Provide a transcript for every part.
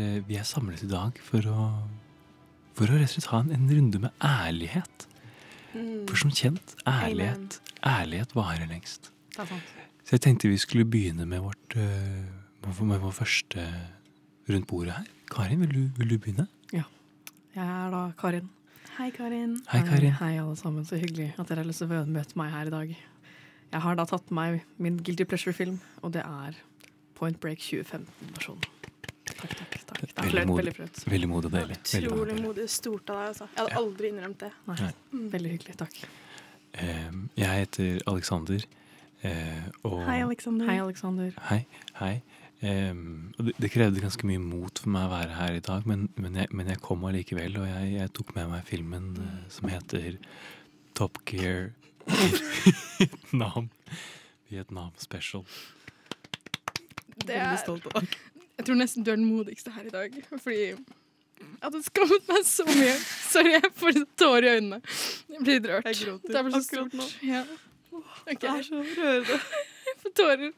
Er, eh, vi er samlet i dag for å, for å rett og slett ha en, en runde med ærlighet. For som kjent, ærlighet, ærlighet varer lengst. Så jeg tenkte vi skulle begynne med vårt eh, med vår første rundt bordet her. Karin, vil du, vil du begynne? Jeg er da Karin. Hei, Karin. Hei, Karin. Hei, alle sammen. Så hyggelig at dere har lyst til å møte meg her i dag. Jeg har da tatt med meg min Guilty Pleasure-film, og det er Point Break 2015-versjonen. Takk, takk. takk. Det er modig. veldig flaut. Veldig modig og deilig. Utrolig modig stort av deg. Altså. Jeg hadde aldri innrømt det. Nei, Nei. veldig hyggelig. Takk. Jeg heter Alexander. eh, Og Hei, Alexander. Hei, Alexander. Hei. hei. Um, og det, det krevde ganske mye mot for meg å være her i dag, men, men, jeg, men jeg kom allikevel, og jeg, jeg tok med meg filmen uh, som heter Top Gear Vietnam. Vietnam Special. Det Veldig er, stolt av deg. Jeg tror nesten du er den modigste her i dag. Fordi jeg hadde skammet meg så mye. Sorry, jeg får tårer i øynene. Jeg blir rørt. Jeg gråter Det er så akkurat stort. nå. Ja. Okay. Det er så rørende. jeg får tårer.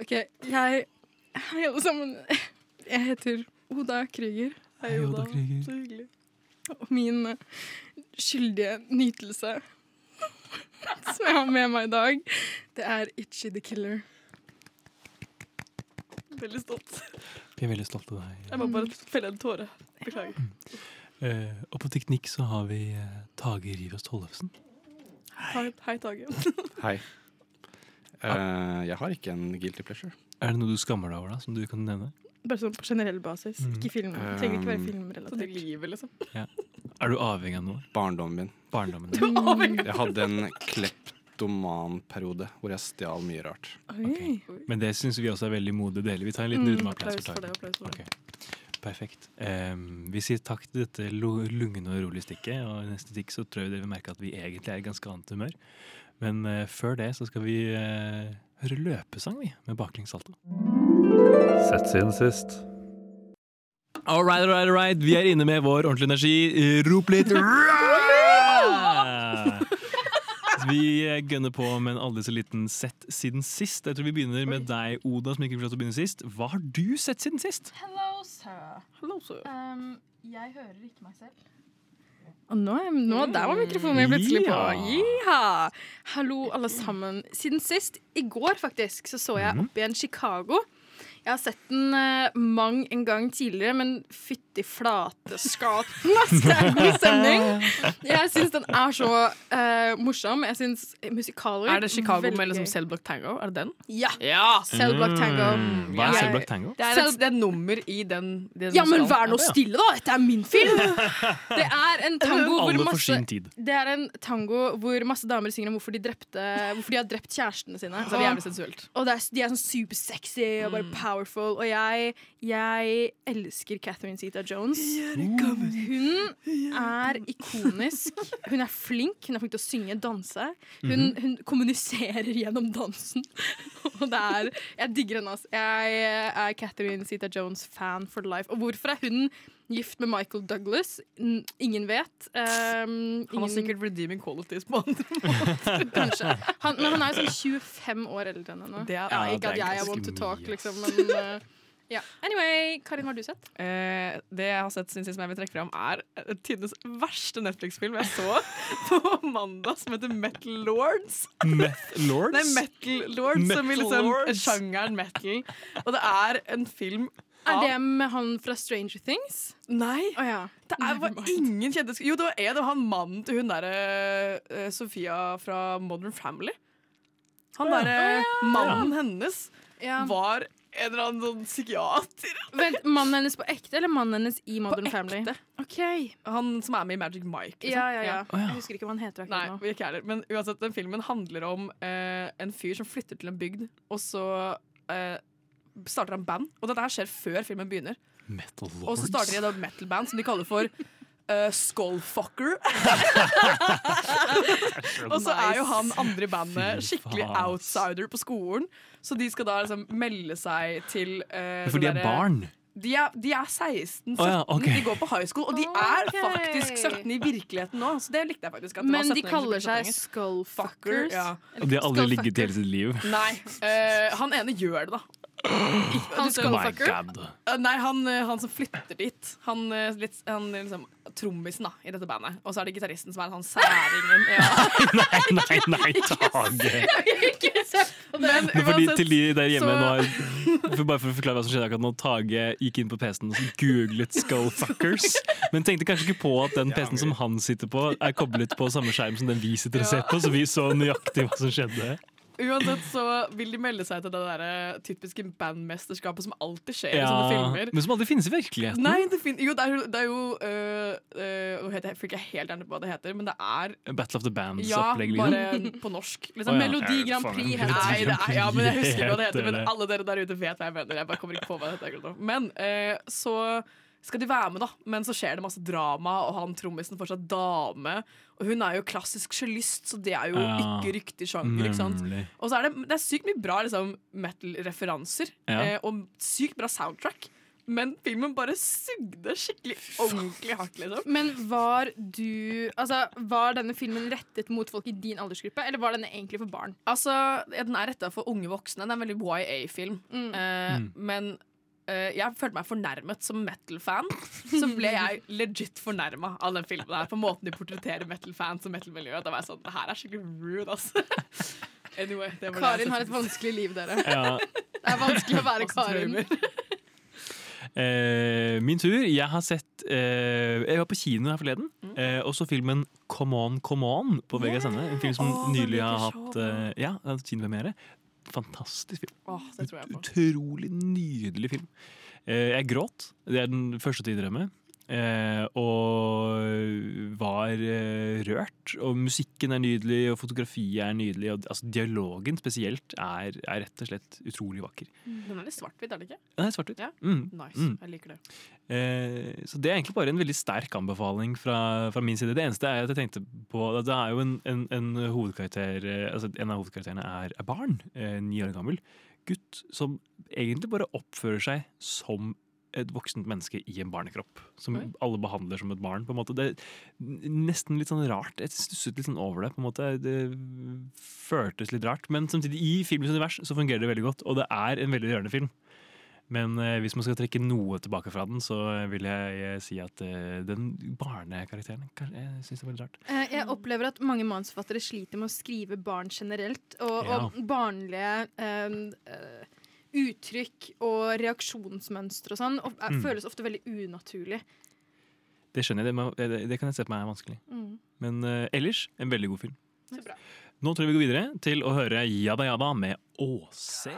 OK, jeg Hei, alle sammen. Jeg heter Oda Krüger. Hei, Oda Krüger. Så hyggelig. Og min eh, skyldige nytelse som jeg har med meg i dag, det er Itchy the Killer. Veldig stolt. Vi er veldig stolte av deg. Jeg må bare felle en tåre. Beklager. Uh, og på teknikk så har vi uh, Tage Rivas Tollefsen. Hei, hei Tage. Hei. Uh, jeg har ikke en guilty pleasure. Er det noe du skammer deg over, da, som du kan nevne? Bare sånn på generell basis. Mm. Ikke film. Det trenger ikke være Um, filmrelatert. livet, liksom. Er du avhengig av noe? Barndommen min. Barndommen Du er avhengig. Jeg hadde en kleptomanperiode hvor jeg stjal mye rart. Okay. Men det syns vi også er veldig modig å dele. Vi tar en liten Mm, applaus for for det. Tage. Applaus for det. Ok, Perfekt. Um, vi sier takk til dette lungne og rolige stikket, og i neste stikk så tror jeg dere vil merke at vi egentlig er i ganske annet humør. Men uh, før det så skal vi uh, høre løpesang, vi, med baklengs salto. Sett siden sist. All right, all right, all right. Vi er inne med vår ordentlige energi. Rop litt! Vi gønner på med en aldri så liten sett siden sist. Jeg tror vi begynner med deg, Oda, som ikke fikk lov til å begynne sist. Hva har du sett siden sist? Hello, sir. Hello, sir. Um, jeg hører ikke meg selv. Og nå, er- nå der var mikrofonen min plutselig på. Ja. Jiha! Hallo, alle sammen. Siden sist, i går faktisk, så så jeg opp igjen Chicago. Jeg har sett den uh, mang en gang tidligere, men fytti flate skaten, ass! Det er god stemning. Jeg syns den er så uh, morsom. Jeg syns musikaler Er det Chicago veldig med liksom. Cellblock Tango? Er det den? Ja! Ja! Cellblock Tango. Mm, Hva er Jeg- Cellblock Tango? Det er et, det er nummer i den, den Ja, men vær nå stille, da! Dette er min film! Det er en tango hvor masse. Det er en tango hvor masse damer synger om hvorfor de, drepte, hvorfor de har drept kjærestene sine. Så det er jævlig sensuelt. og det er, de er sånn supersexy og bare powerful. Og jeg, jeg elsker Catherine Zeta Jones. Hun er ikonisk. Hun er flink. Hun er flink til å synge, danse. Hun, hun kommuniserer gjennom dansen. Og det er Jeg digger henne. altså. Jeg er Catherine Zeta Jones-fan for life. Og hvorfor er hun gift med Michael Douglas? N- Ingen vet. Um, Han har ingen- sikkert redeeming qualities på andre. Kanskje. Han, men han er jo sånn 25 år eldre enn henne. Det er- ja, Ja, ikke det at jeg er want to talk, liksom, men uh, ja. Anyway, Karin, hva har du sett? Eh, det jeg har sett siden sist som jeg vil trekke fram, er eh, tidenes verste Netflix-film jeg så på mandag, som heter Metal Lords. Meth Lords? Nei, Metal Lords, som i liksom Lords. sjangeren metal. Og det er en film Er det med han fra Stranger Things? Nei! Oh, ja. Det er, var ingen kjente Jo, det var en var han mannen til hun derre uh, Sofia fra Modern Family. Han derre mannen hennes ja. var En eller annen sånn psykiater. Vent, Mannen hennes på ekte, eller mannen hennes i Modern På Family? ekte. Ok Han som er med i Magic Mike. liksom. Ja, ja, ja. Oh, ja. Jeg husker ikke hva han heter Nei, vi nå. ikke heller. Men uansett, den filmen handler om eh, en fyr som flytter til en bygd, og så eh, starter han band. Og dette her skjer før filmen begynner. Og så starter de et metal-band som de kaller for uh, Skullfucker. og så er jo han andre i bandet skikkelig outsider på skolen. Så de skal da liksom melde seg til uh, For de er barn. De er, de er 16-17, Oh, ja, okay. de går på high school, og de er okay. faktisk 17 i virkeligheten nå. Så det likte jeg faktisk. At Men de kaller seg skullfuckers. Ja. Og de har aldri ligget i hele sitt liv. Nei, Uh, han ene gjør det, da. Han skullfucker? God. Eh, Nei, han, eh, han som flytter dit. Han, litt, han liksom trommisen da, i dette bandet. Og så er det gitaristen som er sånn særingen. Ja. Nei, nei, nei, Tage. Men Men for de, til de der hjemme så- nå for Bare for å forklare hva som skjedde akkurat nå Tage gikk inn på PC-en og googlet 'Skullfuckers'. Men tenkte kanskje ikke på at den PC-en som han sitter på, er koblet på samme skjerm som den vi sitter og ser på, så vi så nøyaktig hva som skjedde. Uansett så vil de melde seg til det der eh, typiske bandmesterskapet som alltid skjer i sånne filmer. men som aldri finnes i virkeligheten. Nei, det, fin jo, det er det er jo øh, øh, Hva heter det? Jeg fikk ikke helt gjerne på hva det heter, men det er Battle of the Bands-opplegg. liksom. bare på norsk. Liksom. oh, ja. Melodi Grand Prix Nei, det er, ja, men jeg husker ikke hva det heter. Men alle dere der ute vet hva jeg mener. Jeg bare kommer ikke på hva det heter. Men øh, så skal de være med, da. Men så skjer det masse drama, og han trommisen fortsatt dame. Og hun er jo klassisk cellist, så det er jo Ja, ikke riktig sjanger. Ikke sant? Og så er det, det er sykt mye bra liksom, metal-referanser, Ja. eh, og sykt bra soundtrack. Men filmen bare sugde skikkelig ordentlig hardt, liksom. Men var du Altså, var denne filmen rettet mot folk i din aldersgruppe, eller var den egentlig for barn? Altså, ja, Den er retta for unge voksne. Det er en veldig YA-film. Mm. Eh, Mm. Men jeg følte meg fornærmet som metal-fan. Så ble jeg legit fornærma av den filmen her på måten de portretterer metal-fans og metal-miljøet. Da var jeg sånn Det her er skikkelig rude, altså. Anyway, det var det Karin har et vanskelig liv, dere. Ja. Det er vanskelig å være Karin. Eh, min tur. Jeg har sett eh, Jeg var på kino her forleden Mm. eh, og så filmen Come On, Come On på VGSN. En film som oh, nylig har hatt eh, Ja, kinopremiere. Fantastisk film. Åh, det tror jeg på. Utrolig nydelig film. Eh, jeg gråt. Det er den første til å innrømme. Eh, og var eh, rørt. Og musikken er nydelig, og fotografiet er nydelig. Og altså, dialogen spesielt er, er rett og slett utrolig vakker. Den er litt svart-hvitt, er det ikke? Den er svart-hvitt. Ja. Mm, Nice. mm. Jeg liker det. Eh, så det er egentlig bare en veldig sterk anbefaling fra, fra min side. Det eneste er at jeg tenkte på at Det er jo en, en, en hovedkarakter eh, Altså En av hovedkarakterene er, er barn. Eh, ni år gammel. Gutt som egentlig bare oppfører seg som et voksent menneske i en barnekropp. Som Oi. alle behandler som et barn. på en måte. Det er nesten litt sånn rart. Jeg stusset litt sånn over det. på en måte. Det føltes litt rart. Men samtidig, i filmens univers så fungerer det veldig godt. Og det er en veldig rørende film. Men eh, hvis man skal trekke noe tilbake fra den, så vil jeg eh, si at eh, den barnekarakteren Jeg synes det er veldig rart. Eh, Jeg opplever at mange manusforfattere sliter med å skrive barn generelt, og, Ja. og barnlige eh, eh, uttrykk og reaksjonsmønstre og sånn og, Mm. føles ofte veldig unaturlig. Det skjønner jeg, det, det, det kan jeg se på meg er vanskelig. Mm. Men uh, ellers en veldig god film. Så bra. Nå tror jeg vi går videre til å høre Jada Jada med Åse.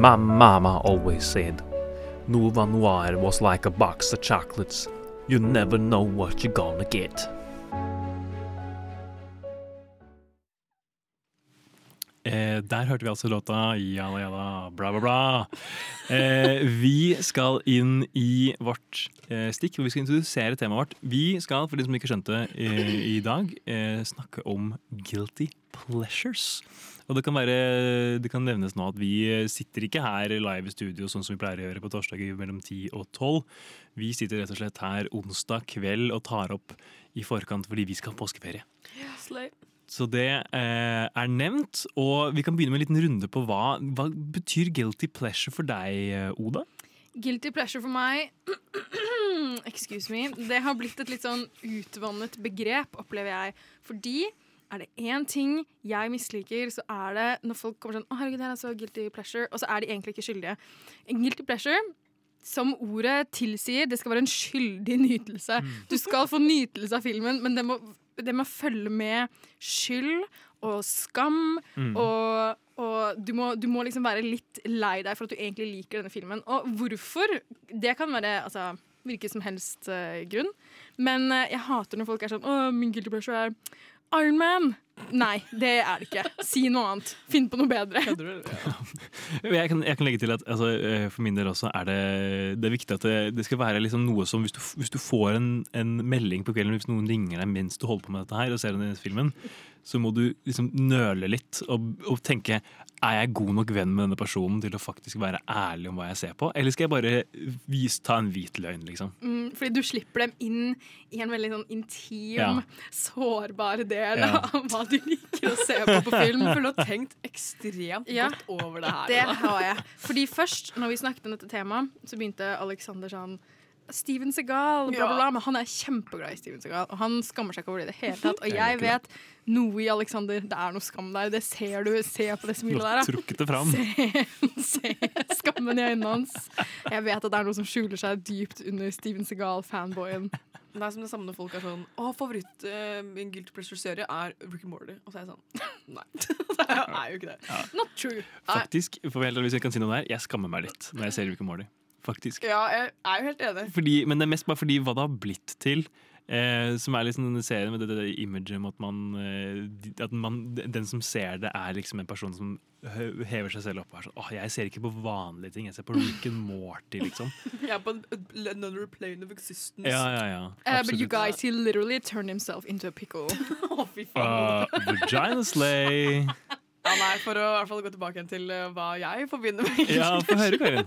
My mama always said, Nova Noir was like a box of chocolates. You never know what you're gonna get. Eh, der hørte vi altså låta Jada Jada, bla, bla, bla. Eh, vi skal inn i vårt eh, stikk, hvor vi skal introdusere temaet vårt. Vi skal, for de som ikke skjønte eh, i dag, eh, snakke om guilty pleasures. Og det kan, være, det kan nevnes nå at vi sitter ikke her live i studio sånn som vi pleier å gjøre på torsdager mellom 10 og 12. Vi sitter rett og slett her onsdag kveld og tar opp i forkant fordi vi skal ha påskeferie. Slay. Så det eh, er nevnt, og vi kan begynne med en liten runde på hva, hva betyr guilty pleasure for deg, eh, Oda? Guilty pleasure for meg Excuse me. Det har blitt et litt sånn utvannet begrep, opplever jeg. Fordi er det én ting jeg misliker, så er det når folk kommer sånn Å, herregud, det her er så guilty pleasure. Og så er de egentlig ikke skyldige. En guilty pleasure som ordet tilsier, det skal være en skyldig nytelse. Du skal få nytelse av filmen, men det må, det må følge med skyld og skam Mm. og, Og du må, du må liksom være litt lei deg for at du egentlig liker denne filmen. Og hvorfor? Det kan være altså, hvilken som helst uh, grunn. Men uh, jeg hater når folk er sånn Å, min guilty pleasure er Iron Man. Nei, det er det ikke. Si noe annet. Finn på noe bedre. Jeg kan, jeg kan legge til at altså, eh, for min del også er det, det er viktig at det, det skal være liksom noe som Hvis du, hvis du får en, en melding på kvelden, hvis noen ringer deg mens du holder på med dette her og ser denne filmen, så må du liksom nøle litt og, og tenke er jeg god nok venn med denne personen til å faktisk være ærlig om hva jeg ser på, eller skal jeg bare vis, ta en hvit løgn, liksom? Mm, fordi du slipper dem inn i en veldig sånn intim, Ja. sårbar del Ja. av hva du liker å se på på film. For du har tenkt ekstremt Ja. godt over det her. Det har jeg. Fordi først, når vi snakket om dette temaet, så begynte Alexander sånn Steven Segal, bla, bla, bla. Men han er kjempeglad i Steven Segal, og han skammer seg ikke over det i det hele tatt. Og jeg vet noe i Alexander. Det er noe skam der. Det ser du. Se på det smilet der. Trukket det fram. Se, se skammen i øynene hans. Jeg vet at det er noe som skjuler seg dypt under Steven Segal-fanboyen. Det er som det samme når folk er sånn Å, favoritt uh, min guilty pleasure-serie er Rick and Morty. Og så er jeg sånn Nei. det er jo ikke det. Not true. Faktisk, for helt hvis jeg kan si noe der, jeg skammer meg litt når jeg ser Rick and Morty. Faktisk. Ja, jeg er jo helt enig. Fordi, men det er mest bare fordi hva det har blitt til. Eh, som er liksom denne serien med det, det, det imaget om at man, eh, at man Den som ser det, er liksom en person som hever seg selv opp og er sånn Åh, jeg ser ikke på vanlige ting, jeg ser på Rick and Morty, liksom. Jeg er på another plane of existence. Ja, ja, ja. Uh, but you guys, he literally turned himself into a pickle. Å, fy Uh, vagina slay. Ja, nei, For å i hvert fall gå tilbake igjen til uh, hva jeg forbinder med Ja, få høre, Karin.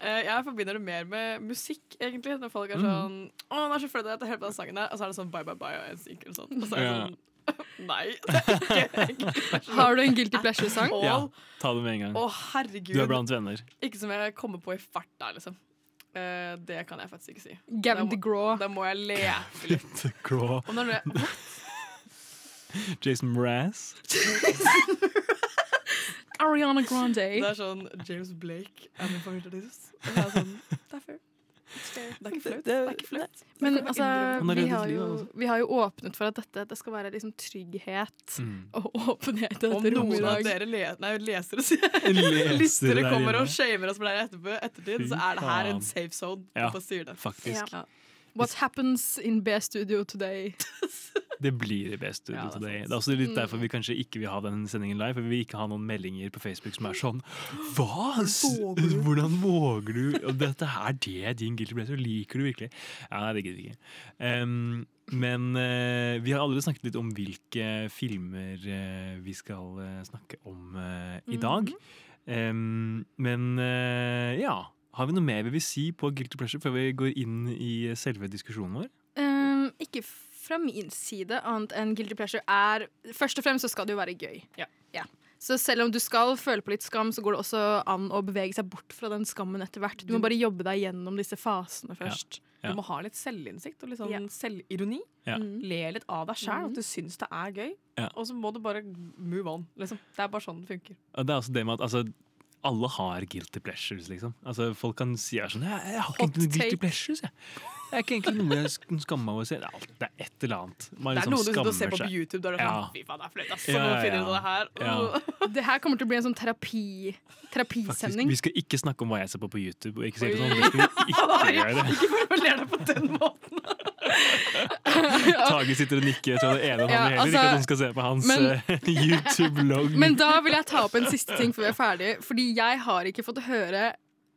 Eh, jeg forbinder det mer med musikk, egentlig. Når folk er Mhm. sånn Å, han er så flau at jeg hører på den sangen der. Og så er det sånn Bye Bye Bye og en synk eller sånn. Og så er det sånn Nei. Det er ikke Har du en guilty pleasure-sang? Ja, ta det med en gang. Å, herregud. Du er blant venner. Ikke som jeg kommer på i farta, liksom. Uh, det kan jeg faktisk ikke si. Gavin DeGraw. Da må jeg lete litt. Er noe Jason Mraz. Ariana Grande. Det er sånn James Blake er min favorittartist. Og det er sånn Det er fair. Det er ikke flaut. Det er ikke flaut. Men altså, vi har, jo, altså. vi har jo åpnet for at dette det skal være liksom trygghet Mm. og åpenhet i dette rommet i noen av dere le nei, lesere, Lesere Lystere kommer og shamer oss for det etterpå, ettertid, så er det her en safe zone. Ja, faktisk. Ja. What happens in B-studio today? Det blir i B-studio Ja, Today. Det er også litt derfor vi kanskje ikke vil ha den sendingen live. For vi vil ikke ha noen meldinger på Facebook som er sånn Hva?! Våger Hvordan våger du? Dette er det din guilty pleasure. Liker du virkelig? Ja, nei, det gidder vi ikke. Um, men uh, vi har allerede snakket litt om hvilke filmer uh, vi skal uh, snakke om i dag. Um, men ja. Har vi noe mer vi vil si på guilty pleasure før vi går inn i selve diskusjonen vår? Um, ikke fra min side, annet enn guilty pleasure er Først og fremst så skal det jo være gøy. Ja. Så selv om du skal føle på litt skam, så går det også an å bevege seg bort fra den skammen etter hvert. Du må bare jobbe deg gjennom disse fasene først. Ja. Du må ha litt selvinnsikt og litt sånn Ja. selvironi. Ja. Mm. Le litt av deg sjæl, at du syns det er gøy. Ja. Og så må du bare move on. Liksom. Det er bare sånn det funker. Det er også det med at altså, alle har guilty pleasures, liksom. Altså, folk kan si er sånn Jeg, jeg har ikke egentlig noen guilty pleasures, jeg. Det er ikke egentlig noe jeg sk- skammer meg over å se. Det er, det et eller annet. Man Det er liksom noe du sitter og ser på på. YouTube. Da er er Ja. sånn, Fy faen, det er flaut, ass. Så Ja, ja, du ja. det her. Ja. Det her kommer til å bli en sånn terapi, Faktisk, terapisending. vi skal ikke snakke om hva jeg ser på på YouTube. Og ikke si det sånn, det skal vi ikke gjøre. Ikke formulere det på den måten. Tage sitter og nikker. Jeg tror det ene han Ja, heller altså, ikke at hun skal se på hans eh, YouTube-logg. Men da vil jeg ta opp en siste ting før vi er ferdig. Fordi jeg har ikke fått høre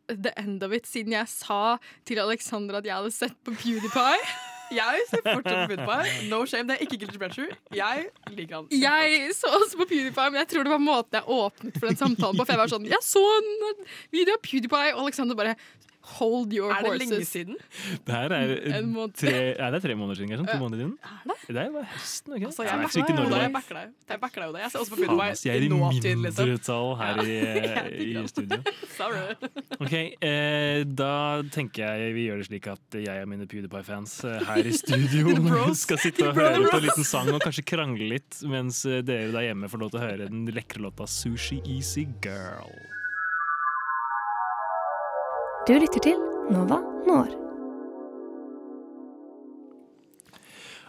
the end of it siden jeg sa til Alexander at jeg hadde sett på PewDiePie. Jeg ser fortsatt på PewDiePie. No shame, det er ikke guilty pleasure. Jeg liker han. Jeg så også på PewDiePie, men jeg tror det var måten jeg åpnet for den samtalen på. For jeg var sånn Jeg så en video av PewDiePie, og Alexander bare Hold your Er det horses. lenge siden? Det her er En måned. tre, ja, det er tre måneder siden. Kanskje, to måneder siden. Det er jo bare høsten. Okay? Altså, Jeg jeg deg. det Jeg backer deg. Jeg backer deg jo det. Jeg ser også på PewDiePie jeg er i liksom. mindretall her i, Ja, i studio. Sorry. Ok, eh, Da tenker jeg vi gjør det slik at jeg og mine PewDiePie-fans eh, her i studio skal sitte og høre på en liten sang og kanskje krangle litt, mens eh, dere der hjemme får lov til å høre den lekre låta 'Sushi Easy Girl'. Du lytter til Nova Når.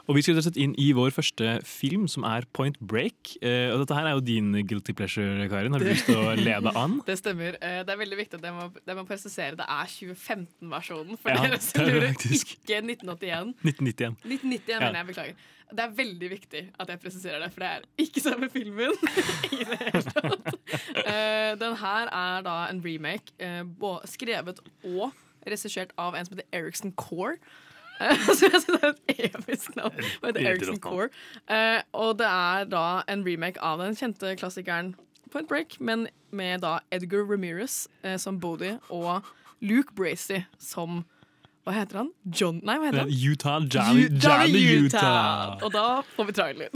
Og vi skal sette inn i vår første film, som er Point Break. Eh, og dette her er jo din guilty pleasure, Karin. Har du lyst til å lede an? Det stemmer. Eh, Det er veldig viktig at jeg må, jeg må presisere det er 2015-versjonen. For Ja, dere som det er lurer, ikke 1981. 1991. 1991 Ja. mener jeg. Beklager. Det er veldig viktig at jeg presiserer det, for det er ikke samme filmen. i det hele tatt. Eh, den her er da en remake, eh, skrevet og regissert av en som heter Eriksen Core. Eh, så jeg synes det er et episk navn. Hva heter Eriksen. Core. Eh, og det er da en remake av den kjente klassikeren Point Break, men med da Edgar Ramirez eh, som Bodie og Luke Bracey som Hva heter han? John Nei, hva heter han? Utah, Jolly, Jolly, Jolly Utah. Og da får vi trailer.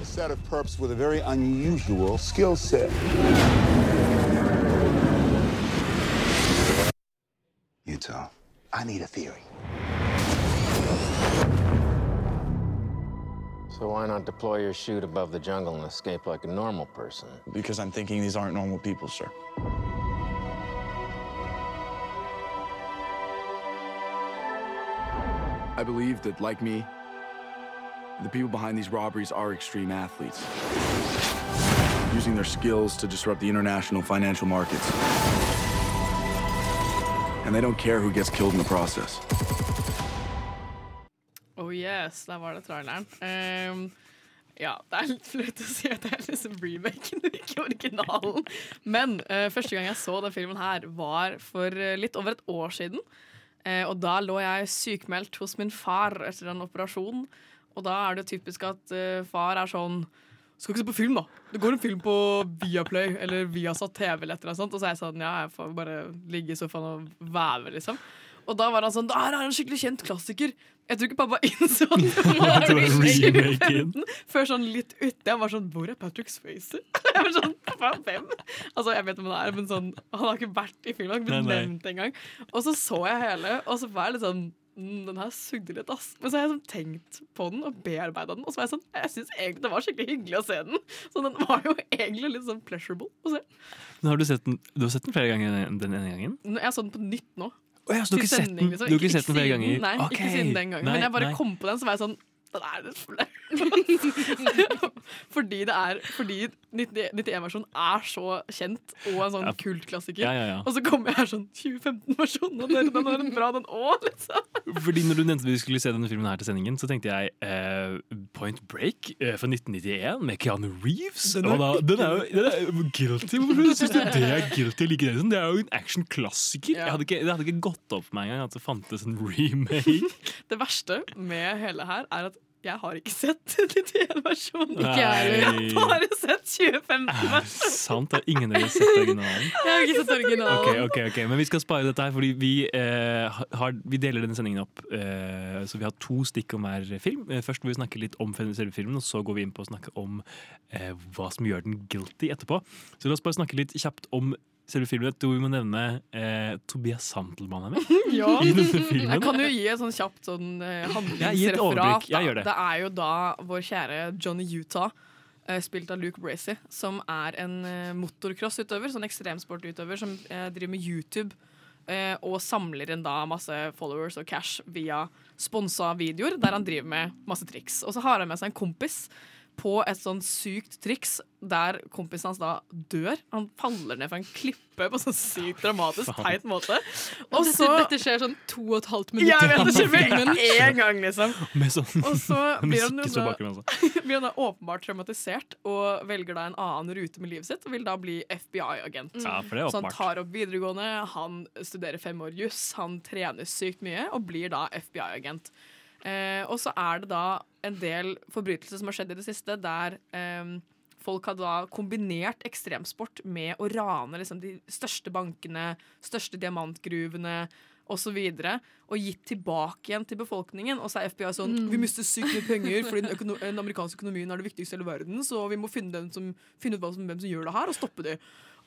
A set of perps with a very unusual skill set. Utah, I need a theory. So why not deploy your chute above the jungle and escape like a normal person? Because I'm thinking these aren't normal people, sir. I believe that, like me, the people behind these robberies are extreme athletes, using their skills to disrupt the international financial markets. And they don't care who gets killed in the process. Oh yes, der var det traileren. Um, ja, det er litt flaut å si at det er liksom remaken ikke originalen. Men uh, første gang jeg så den filmen her, var for eh, litt over et år siden. Uh, og da lå jeg sykmeldt hos min far etter en operasjon. Og da er det typisk at uh, far er sånn skal ikke se på film, da. Det går en film på Viaplay eller Viasat TV. eller et eller annet. Og så er jeg sånn, ja, jeg får bare ligge i sofaen og væve, liksom. Og da var han sånn, det her er en skikkelig kjent klassiker. Jeg tror ikke pappa innså det var At det var i remaken. 2015. Før sånn litt uti. Jeg var sånn, hvor er Patrick Swayze? Jeg var sånn, hvem? Altså, jeg vet hvem han er, men sånn, han har ikke vært i filmen. Han har ikke blitt nevnt engang. Og så så jeg hele, og så var jeg litt sånn den her sugde litt, ass. Men så har jeg sånn tenkt på den og bearbeida den. Og så var jeg sånn, jeg syns egentlig det var skikkelig hyggelig å se den. Så den var jo egentlig litt sånn pleasurable å se. Men har du, sett den, du har sett den flere ganger enn den ene gangen? Jeg så den på nytt nå. Oh, ja, så du har ikke sett den- liksom. ikke sett den flere ganger? Nei, okay. ikke siden den gangen. Nei, Men jeg bare nei. kom på den, så var jeg sånn Den er litt flau. fordi det er Fordi 91-versjonen er så kjent og en sånn Ja. kultklassiker. Ja, ja, ja. Og så kommer jeg her sånn 2015-versjonen, og den, den er bra, den òg, liksom. Fordi når du nevnte vi skulle se denne filmen her til sendingen, så tenkte jeg eh, Point Break eh, fra 1991 med Keanu Reeves. Den er og da, den er jo den er jo guilty. Hvorfor syns du det er guilty å like det? Det er jo en actionklassiker. Ja. det hadde ikke gått opp for meg engang at det fantes en remake. Det verste med hele her er at jeg har ikke sett 91-versjonen. Ikke jeg heller. Jeg har bare sett 2015-versjonen. Sant, det er ingen av dere sett originalen. Jeg har ikke sett originalen. Ok, ok, ok, Men vi skal spare dette her, fordi vi, eh, har, vi deler denne sendingen opp. Eh, så vi har to stikk om hver film. Eh, først må vi snakke litt om selve filmen, og så går vi inn på å snakke om eh, hva som gjør den guilty etterpå. Så la oss bare snakke litt kjapt om selve filmen. Jeg tror vi må nevne eh, Tobias Santelmann er med Ja. i denne filmen. Jeg kan jo gi et sånn kjapt sånn, eh, handlingsreferat. Ja, det. det er jo da vår kjære Johnny Utah, eh, spilt av Luke Bracey, som er en eh, motocross-utøver, sånn ekstremsportutøver, som eh, driver med YouTube. og samler inn da masse followers og cash via sponsa videoer der han driver med masse triks. Og så har han med seg en kompis på et sånn sykt triks der kompisen hans da dør. Han faller ned fra en klippe på sånn sykt dramatisk teit måte. Og dette, dette skjer sånn to og et halvt minutt Ja, jeg vet, det skjer med en gang, liksom. Med sånn Og så blir han, musikk da, blir han da åpenbart traumatisert og velger da en annen rute med livet sitt og vil da bli FBI-agent. Ja, for det er Så han tar opp videregående, han studerer fem år juss, han trener sykt mye og blir da FBI-agent. Eh, og så er det da en del forbrytelser som har skjedd i det siste, der eh, folk har da kombinert ekstremsport med å rane liksom, de største bankene, største diamantgruvene osv. Og gitt tilbake igjen til befolkningen. Og så er FBI sånn Mm. Vi mister sykt mye penger fordi den, den amerikanske økonomien er det viktigste i hele verden, så vi må finne, som, finne ut hvem som, hvem som gjør det her, og stoppe det.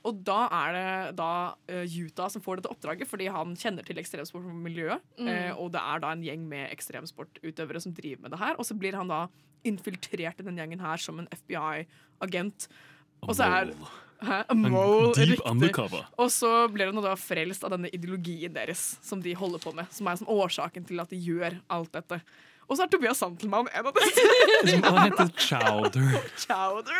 Og da er det da eh, Utah som får dette oppdraget, fordi han kjenner til ekstremsportmiljøet. Mm. eh, og det er da en gjeng med ekstremsportutøvere som driver med det her. Og så blir han da infiltrert i den gjengen her som en FBI-agent. Og så er Hæ? A mole, riktig. Og så blir han da frelst av denne ideologien deres som de holder på med. Som er som årsaken til at de gjør alt dette. Og så er Tobias Santelmann en av disse. Som han heter Chowder. Chowder.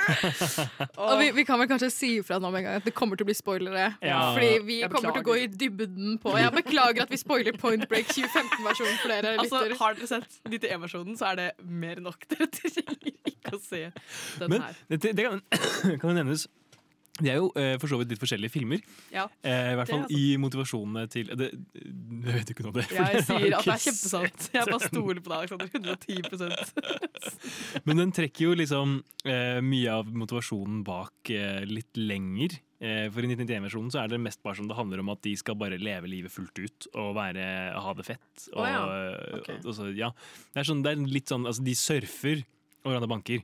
Og vi, vi kan vel kanskje si ifra nå med en gang at det kommer til å bli spoilere. Ja. Fordi vi kommer til å gå i dybden på Jeg beklager at vi spoiler Point Break 2015-versjonen for dere Altså, lytter. har dere sett 91-versjonen, så er det mer enn nok. Dere trenger ikke å se den Men her. det, det kan, kan jo nevnes De er jo eh, for så vidt litt forskjellige filmer. Ja, Eh, I hvert fall er i motivasjonene til det, Jeg vet ikke noe om det. for Jeg sier at det er kjempesant. Jeg bare stoler på deg, Alexander. 110 Men den trekker jo liksom eh, mye av motivasjonen bak eh, litt lenger. Eh, for i 1991-versjonen så er det mest bare som det handler om at de skal bare leve livet fullt ut og være, ha det fett. Og, oh, ja. Okay. Og, og så, ja. Det er, sånn, det er litt sånn Altså, de surfer og hverandre banker.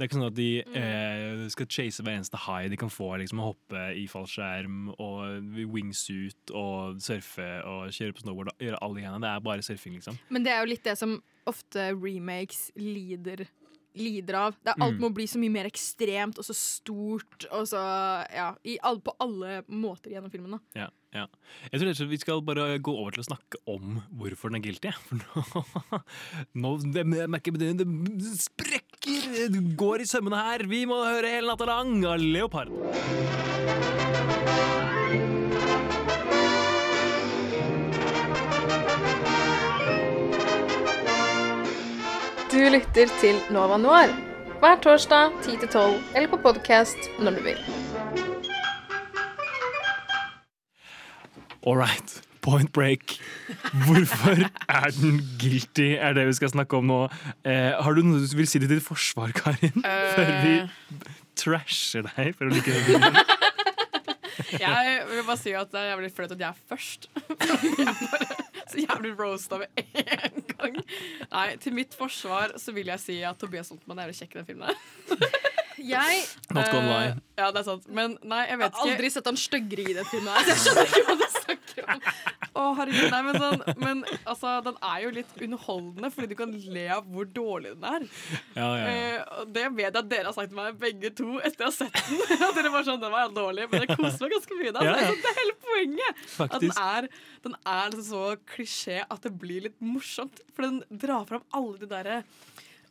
Det er ikke sånn at de Mm. eh, skal chase hver eneste high de kan få. Liksom, å hoppe i fallskjerm og wingsuit og surfe og kjøre på snowboard. Og gjøre alle greiene. Det er bare surfing, liksom. Men det er jo litt det som ofte remakes lider, lider av. Det er alt Mm. må bli så mye mer ekstremt og så stort og så Ja, i all, på alle måter gjennom filmen. da Ja, ja. Jeg tror rett og slett vi skal bare gå over til å snakke om hvorfor den er guilty. For nå, nå det, jeg det, det, det sprekker, går i sømmene her. Vi må høre hele natta lang av Leopard. Du lytter til Nova Noir hver torsdag 10-12 eller på podkast når du vil. All right. Point break. Hvorfor er den guilty, er det vi skal snakke om nå. Eh, har du noe du vil si til ditt forsvar, Karin? Før vi trasher deg for å like den filmen? Jeg vil bare si at det er jævlig flaut at jeg er først. Jeg bare så jævlig roasta med en gang. Nei, til mitt forsvar så vil jeg si at Tobias Holtmann er jævlig kjekk i den filmen. Jeg Not gonna lie. Eh, Ja, det er sant. Men nei, jeg vet har aldri sett han styggere i det filmet her, Så jeg skjønner ikke hva du snakker om. Å, herregud, nei, men, sånn, men altså, den er jo litt underholdende, fordi du kan le av hvor dårlig den er. Ja, ja, ja. Uh, det vet jeg at dere har sagt til meg begge to etter å ha sett den. At dere var sånn, den var dårlig, men jeg koser meg ganske mye. Da. Ja, ja. Altså, det er hele poenget. At den er, den er liksom så klisjé at det blir litt morsomt. For den drar fram alle de derre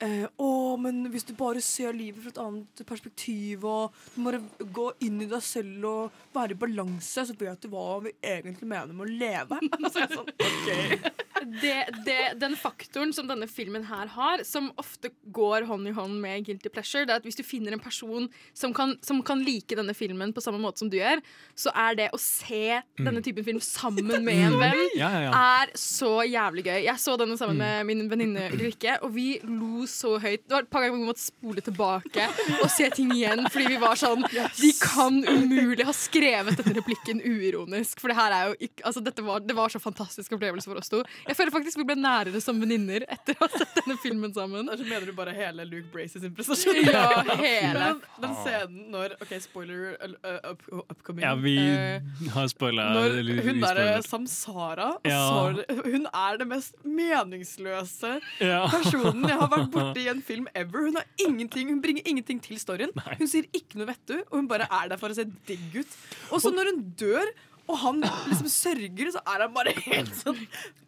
eh, å, men hvis du bare ser livet fra et annet perspektiv, og du bare gå inn i deg selv og være i balanse, så vet du hva vi egentlig mener med å leve. Så jeg sånn, ok. Det, det, den faktoren som denne filmen her har, som ofte går hånd i hånd med guilty pleasure, det er at hvis du finner en person som kan, som kan like denne filmen på samme måte som du gjør, så er det å se denne typen film sammen med en venn Ja, ja, ja. er så jævlig gøy. Jeg så denne sammen med min venninne Ulrikke, og vi lo så høyt. Det var et par ganger vi måtte spole tilbake og se ting igjen, fordi vi var sånn De kan umulig ha skrevet denne replikken uironisk, for det her er jo ikke Altså, dette var, det var så fantastisk opplevelse for oss to. Jeg føler faktisk vi ble nærere som venninner etter å ha sett denne filmen sammen. Så mener du bare hele Luke Braces sin prestasjon? Ja, hele. Men den, scenen når OK, spoiler uh, up, upcoming. Ja, vi eh, har spoila når hun derre. Samsara Ja. så, Hun er det mest meningsløse Ja. personen jeg har vært borti i en film ever. Hun, har ingenting, hun bringer ingenting til storyen. Hun sier ikke noe vettug, og hun bare er der for å se digg ut. Og så når hun dør og han liksom sørger, så er han bare helt sånn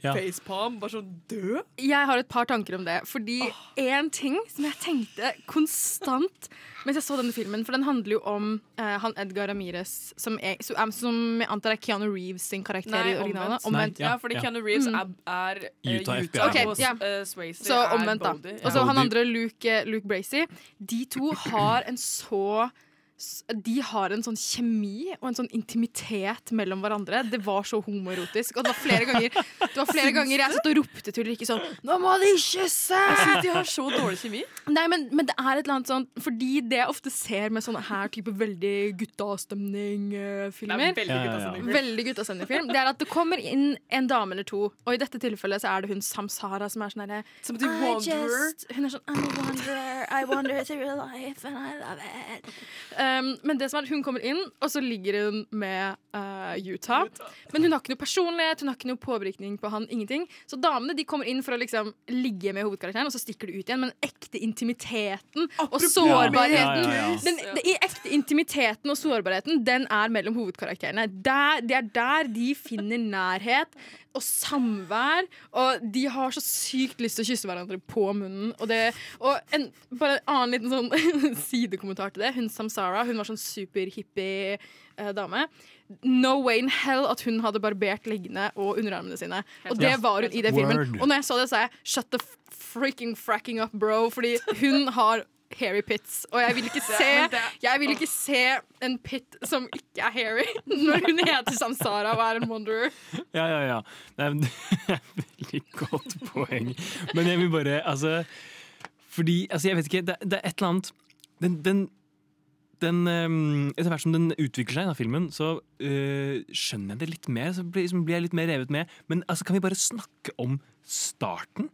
Ja. facepalm. Bare sånn død. Jeg har et par tanker om det. Fordi én ting som jeg tenkte konstant mens jeg så denne filmen, for den handler jo om eh, han Edgar Ramirez, som, er, som jeg antar er Keanu Reeves sin karakter Nei, i originalen. omvendt. Omvendt. ja, fordi Keanu Reeves Mm. er, er eh, Utah Utah, FBI. Ok, og ja. uh, Swayze Så er omvendt, da. Og så han andre, Luke, eh, Luke Bracey. De to har en så De har en sånn kjemi og en sånn intimitet mellom hverandre. Det var så homoerotisk. Og det var flere ganger Det var flere ganger jeg satt og ropte til Ulrikke sånn Nå må de kysse! Jeg synes de har så dårlig kjemi. Nei, men, men det er et eller annet sånn Fordi det jeg ofte ser med sånne her type veldig guttastemning-filmer er veldig guttastemning-film. Det er at det kommer inn en dame eller to, og i dette tilfellet så er det hun Samsara som er sånn herre Som the wanderer. just- Hun er sånn I'm a wanderer, I wander through life and I love it. Um, men det som er, hun kommer inn, og så ligger hun med uh, Utah. Men hun har ikke noe personlighet, hun har ikke noe påvirkning på han. ingenting Så damene de kommer inn for å liksom ligge med hovedkarakteren, og så stikker de ut igjen. Men ekte intimiteten og sårbarheten Ja, ja, ja. Den, den, ekte intimiteten og sårbarheten Den er mellom hovedkarakterene. Der, det er der de finner nærhet og samvær. Og de har så sykt lyst til å kysse hverandre på munnen. Og, det, og en, bare en annen liten sånn sidekommentar til det. Hun Samsara hun var sånn superhippie eh, dame. No way in hell at hun hadde barbert leggene og underarmene sine. Og det var hun i den filmen. Word. Og når jeg så det, sa jeg shut the freaking fracking up, bro. Fordi hun har hairy pits. Og jeg vil ikke se, jeg vil ikke se en pit som ikke er hairy, når hun heter Samsara og er en wanderer. Ja, ja, ja. Nei, Det er et veldig godt poeng. Men jeg vil bare Altså Fordi altså, Jeg vet ikke. Det, det er et eller annet Den, den, den ehm, Etter hvert som den utvikler seg, da, filmen, så øh, skjønner jeg det litt mer. Så blir, liksom blir jeg litt mer revet med. Men altså, kan vi bare snakke om starten?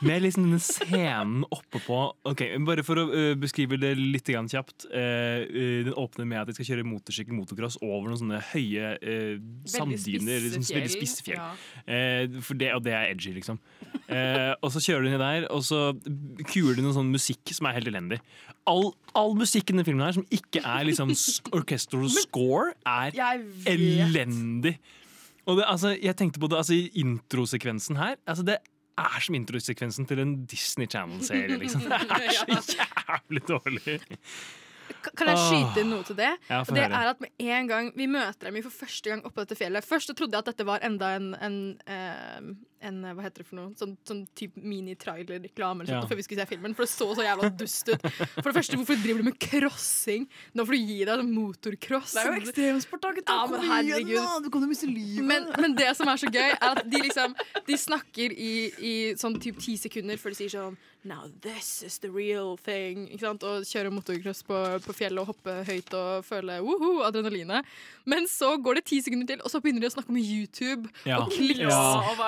Med liksom denne scenen oppe på Ok, Bare for å øh, beskrive det litt grann kjapt. øh, øh, den åpner med at de skal kjøre motorsykkel motocross over noen sånne høye sanddyner. Liksom, veldig spisse fjell. ja. Eh, for det, og det er edgy, liksom. Eh, og så kjører du ned der, og så kuer du noen sånn musikk som er helt elendig. All, all musikken i denne filmen her som ikke er liksom orchestral score, er elendig. Og det, altså, jeg tenkte på det altså, introsekvensen her. Altså, det er som introsekvensen til en Disney Channel-serie. Liksom. Det er så jævlig dårlig. Kan jeg skyte inn noe til det? Ja, det er at med en gang Vi møter dem for første gang oppå dette fjellet. Først så trodde jeg at dette var enda en, en, eh, en Hva heter det for noe? Sånn, sånn type mini-trailer-reklame Ja. før vi skulle se filmen. For det så så jævla dust ut. For det første, hvorfor driver du med crossing? Nå får du gi deg en motorcross. Det er jo ekstremsport, da, gutta. Ja, Kom men igjen, herregud. da. Du kan jo miste livet. Men, men det som er så gøy, er at de liksom De snakker i, i sånn typ ti sekunder før de sier sånn Now this is the real thing. Ikke sant? Og kjøre motocross på, på fjellet og hoppe høyt og føle woho, adrenalinet. Men så går det ti sekunder til, og så begynner de å snakke om YouTube Ja. og kliks. Ja, og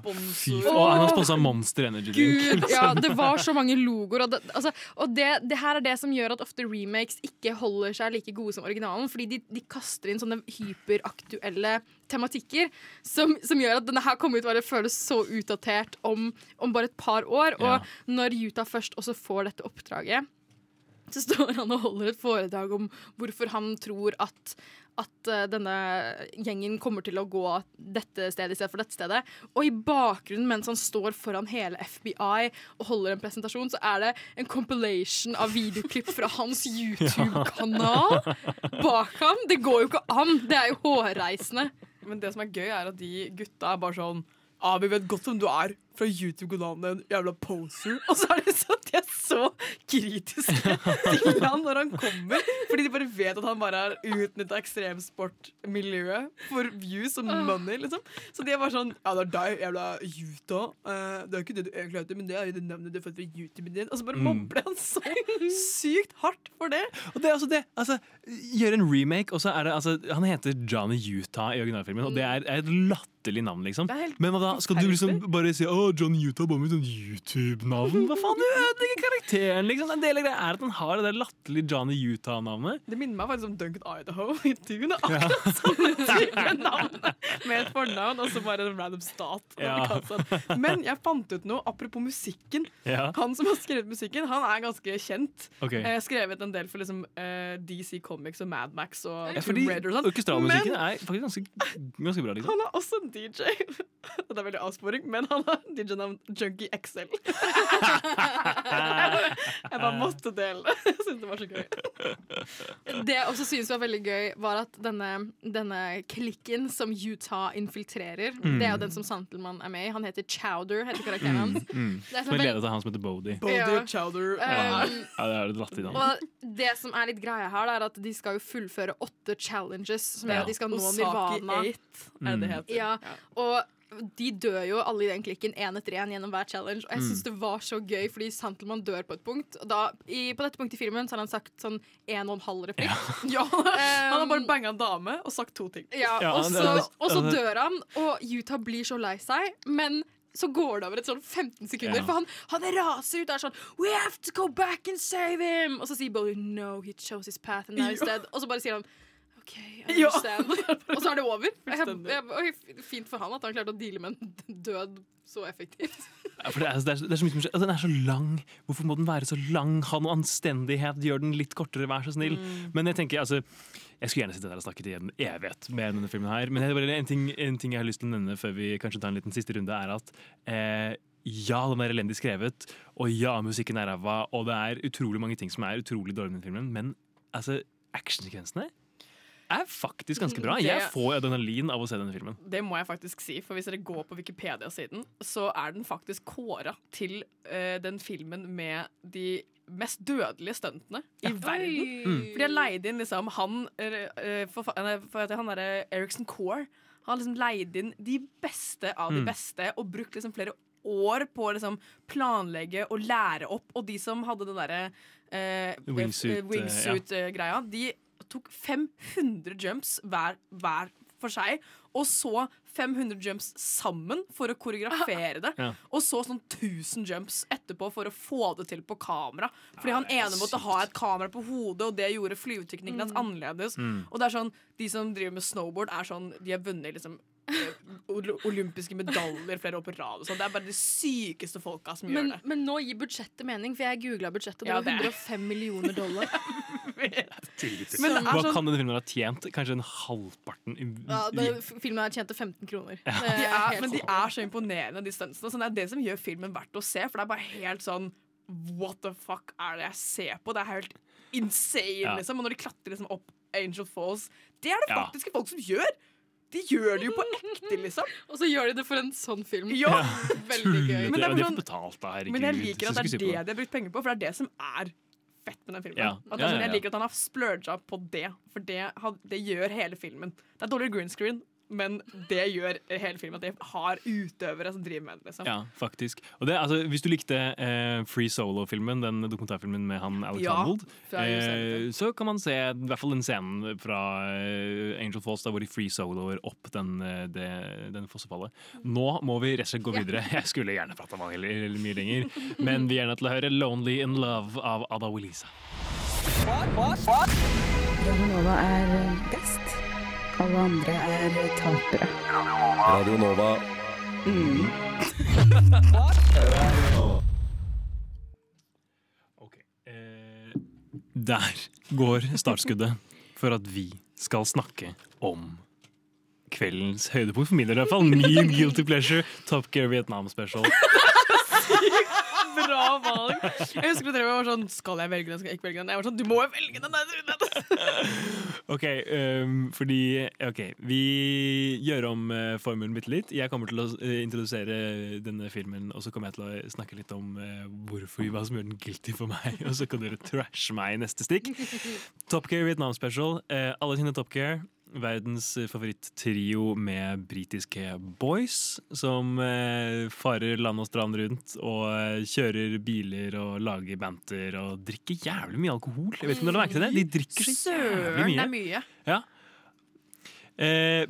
sponsor. Og han har sponsa Monster Energy Drink. Gud, liksom. ja, det var så mange logoer. Og, det, altså, og det, det her er det som gjør at ofte remakes ikke holder seg like gode som originalen. Fordi de, de kaster inn sånne hyperaktuelle tematikker som, som gjør at denne her kommer ut til å føles så utdatert om, om bare et par år. Og Ja. når Utah først også får dette oppdraget, så står han og holder et foredrag om hvorfor han tror at at eh, denne gjengen kommer til å gå dette stedet i stedet for dette stedet. Og i bakgrunnen, mens han står foran hele FBI og holder en presentasjon, så er det en compilation av videoklipp fra hans YouTube-kanal bak ham. Det går jo ikke an! Det er jo hårreisende. Men det som er gøy, er at de gutta er bare sånn ah, vi vet godt hvem du er fra YouTube-kanalen en jævla poser. Og så er det så, de er så kritiske til han når han kommer. Fordi de bare vet at han bare har utnytta ekstremsportmiljøet for views og money, liksom. Så de er bare sånn Ja, det er deg, jævla Utah. Uh, det er ikke det du egentlig heter, men det er jo det navnet du har fått fra YouTuben din. Og så bare Mm. mobler han så sykt hardt for det. Og det er altså det. Altså, gjøre en remake, og så er det altså, Han heter Johnny Utah i originalfilmen, og det er, er et latterlig navn, liksom. Men hva da? Skal du liksom bare si å, Johnny Utah bare med sånn YouTube-navn? Hva faen, du ødelegger karakteren, liksom. En del av greia er at han har det der latterlige Johnny Utah-navnet. Det minner meg faktisk om Duncan Idaho i Dune. Akkurat samme type navn med et fornavn og så bare en random stat. Ja. Men jeg fant ut noe apropos musikken. Ja. Han som har skrevet musikken, han er ganske kjent. Okay. Jeg har skrevet en del for liksom, eh, DC Comics og Mad Max og Ja, fordi Tomb Raider og sånn. orkestralmusikken Men er faktisk ganske, ganske bra, liksom. han er også en DJ. Det er veldig avsporing, men han har DJ-navn Junkie XL. Jeg bare måtte dele det. Jeg syntes det var så gøy. Det jeg også synes var veldig gøy, var at denne, denne klikken som Utah infiltrerer, Mm. det er jo den som Santelmann er med i. Han heter Chowder, heter karakteren Mm, hans. mm. Det er Som så er ledet av han som heter Bodie. Bodie Ja. Chowder. Ja, Um, ja, det er et i navn. Og det som er litt greia her, det er at de skal jo fullføre åtte challenges, som gjør Ja. at de skal nå Osaki Nirvana. 8, er det det Mm. heter. Ja, og de dør jo alle i den klikken én etter én gjennom hver challenge. Og jeg Mm. det var så gøy, fordi Santelmann dør på et punkt. Og da, i, på dette punktet i filmen så har han sagt sånn en og en halv replikk. Ja, han har bare Um, banga en dame og sagt to ting. Ja, Ja, og, så, og så dør han, og Utah blir så lei seg. Men så går det over et sånn 15 sekunder. Ja. For han, han raser ut og er sånn We have to go back and save him! Og så sier Bowie no, he chose his path and now he's dead. Og så bare sier han OK, I Ja. og så er det over. Jeg, jeg, jeg, fint for han at han klarte å deale med en død så effektivt. Ja, for det, er, det, er, det er så mye som skjer. Altså, Den er så lang. Hvorfor må den være så lang? Ha noe anstendighet. Gjør den litt kortere, vær så snill. Mm. Men jeg tenker, altså Jeg skulle gjerne sittet der og snakket i en evighet med denne filmen her. Men det bare en ting, en ting jeg har lyst til å nevne før vi kanskje tar en liten siste runde, er at eh, ja, den er elendig skrevet, og ja, musikken er ræva, og det er utrolig mange ting som er utrolig dårlig med den filmen, men altså, actionsekvensene er faktisk ganske bra. Jeg får adrenalin av å se denne filmen. Det må jeg faktisk si, for hvis dere går på Wikipedia-siden, så er den faktisk kåra til uh, den filmen med de mest dødelige stuntene i verden. Mm. For de har leid inn liksom han uh, for at Han derre Eriksen Core har liksom leid inn de beste av de Mm. beste og brukt liksom flere år på å liksom planlegge og lære opp. Og de som hadde den derre eh, Wingsuit, eh, wingsuit-greia, de tok 500 jumps hver, hver for seg, og så 500 jumps sammen for å koreografere det. Ja. Og så sånn 1000 jumps etterpå for å få det til på kamera. Fordi han ene måtte ha et kamera på hodet, og det gjorde flyveteknikken hans annerledes. Mm. Og det er sånn, de som driver med snowboard, er sånn De har vunnet liksom olympiske medaljer flere år på rad. Sånn. Det er bare de sykeste folka som Men, gjør det. men nå gir budsjettet mening, for jeg googla budsjettet, og det Ja, var det er- 105 millioner dollar. Men det er Hva sånn- kan denne filmen ha tjent? Kanskje en halvparten? i- Ja, det, filmen tjente 15 kroner. Ja. De er, men de er så imponerende, de stuntsene. Så det er det som gjør filmen verdt å se. For det er bare helt sånn What the fuck er det jeg ser på? Det er helt insane, Ja. liksom. Og når de klatrer liksom opp Angel Falls Det er det Ja. faktiske folk som gjør! De gjør det jo på ekte, liksom. Og så gjør de det for en sånn film. Ja. Veldig gøy. Men det er sånn- betalt, da. Men jeg liker at det er det de har brukt penger på, for det er det som er fett med den filmen. Ja. At det er sånn. Jeg liker at han har splurga på det, for det, det gjør hele filmen. Det er dårlig green screen, men det gjør hele filmen at de har utøvere som driver med det. Liksom. Ja, faktisk. Og det, altså, hvis du likte eh, Free Solo-filmen, den dokumentarfilmen med han Alex Ja, Honnold, eh, så kan man se i hvert fall den scenen fra eh, Angel Falls da, hvor de free soloer opp den, eh, det, den fossefallet. Nå må vi rett og slett gå videre. Jeg skulle gjerne prata om eller mye lenger, men vi er nødt til å høre 'Lonely in Love' av Ada Wilisa. Radio Hva er best. Alle andre er tapere. Radio Nova. Der går startskuddet for at vi skal snakke om kveldens høydepunkt. For min del i hvert fall. Min guilty pleasure, Top Gear Vietnam Special. Bra valg! Jeg husker at dere var sånn Skal jeg velge den, skal jeg ikke velge den? Jeg var sånn, Du må jo velge den! Ok, um, fordi Ok, vi gjør om uh, formelen bitte litt. Jeg kommer til å uh, introdusere denne filmen, og så kommer jeg til å snakke litt om uh, hvorfor hva som gjør den guilty for meg. Og så kan dere trashe meg i neste stikk. Top Gear Vietnam Special. Eh, alle kjenner Top Gear. Verdens eh, favoritt-trio med britiske boys som eh, farer land og strand rundt og eh, kjører biler og lager banter og drikker jævlig mye alkohol. Jeg vet ikke om dere merket det? De drikker så jævlig Søren, mye. det er mye. Ja. Eh,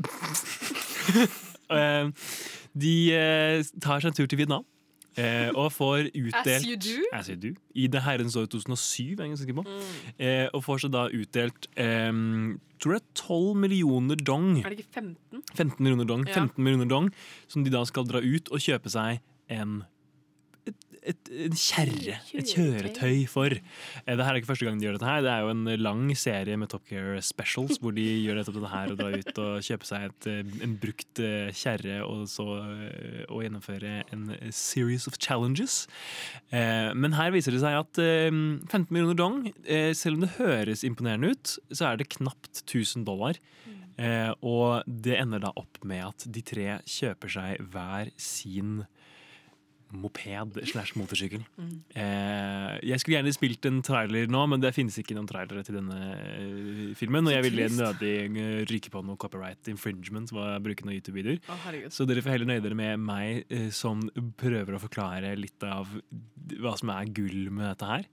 de tar seg en tur til Vietnam. Eh, og får utdelt As you do. As you do. I det herrens år 2007, er ganske sikker på. Mm. Eh, og får så da utdelt eh, tror det er 12 millioner dong. Er det ikke 15? 15 millioner dong, Ja. 15 millioner dong Som de da skal dra ut og kjøpe seg en et, en kjerre, et kjøretøy for. Dette Det her er ikke første gang de gjør dette. her Det er jo en lang serie med Top Gear Specials hvor de gjør nettopp dette her og drar ut og kjøper seg et, eh, en brukt eh, kjerre og så eh, og gjennomføre en series of challenges. Eh, Men her viser det seg at eh, 15 millioner dong, eh, selv om det høres imponerende ut, så er det knapt 1000 dollar. Eh, og det ender da opp med at de tre kjøper seg hver sin moped slash motorsykkel. Eh, jeg skulle gjerne spilt en trailer nå, men det finnes ikke noen trailere til denne eh, filmen. Og jeg ville nødig eh, ryke på noe copyright infringement ved å bruke noen YouTube-videoer. Oh. Så dere får heller nøye dere med meg eh, som prøver å forklare litt av hva som er gull med dette her.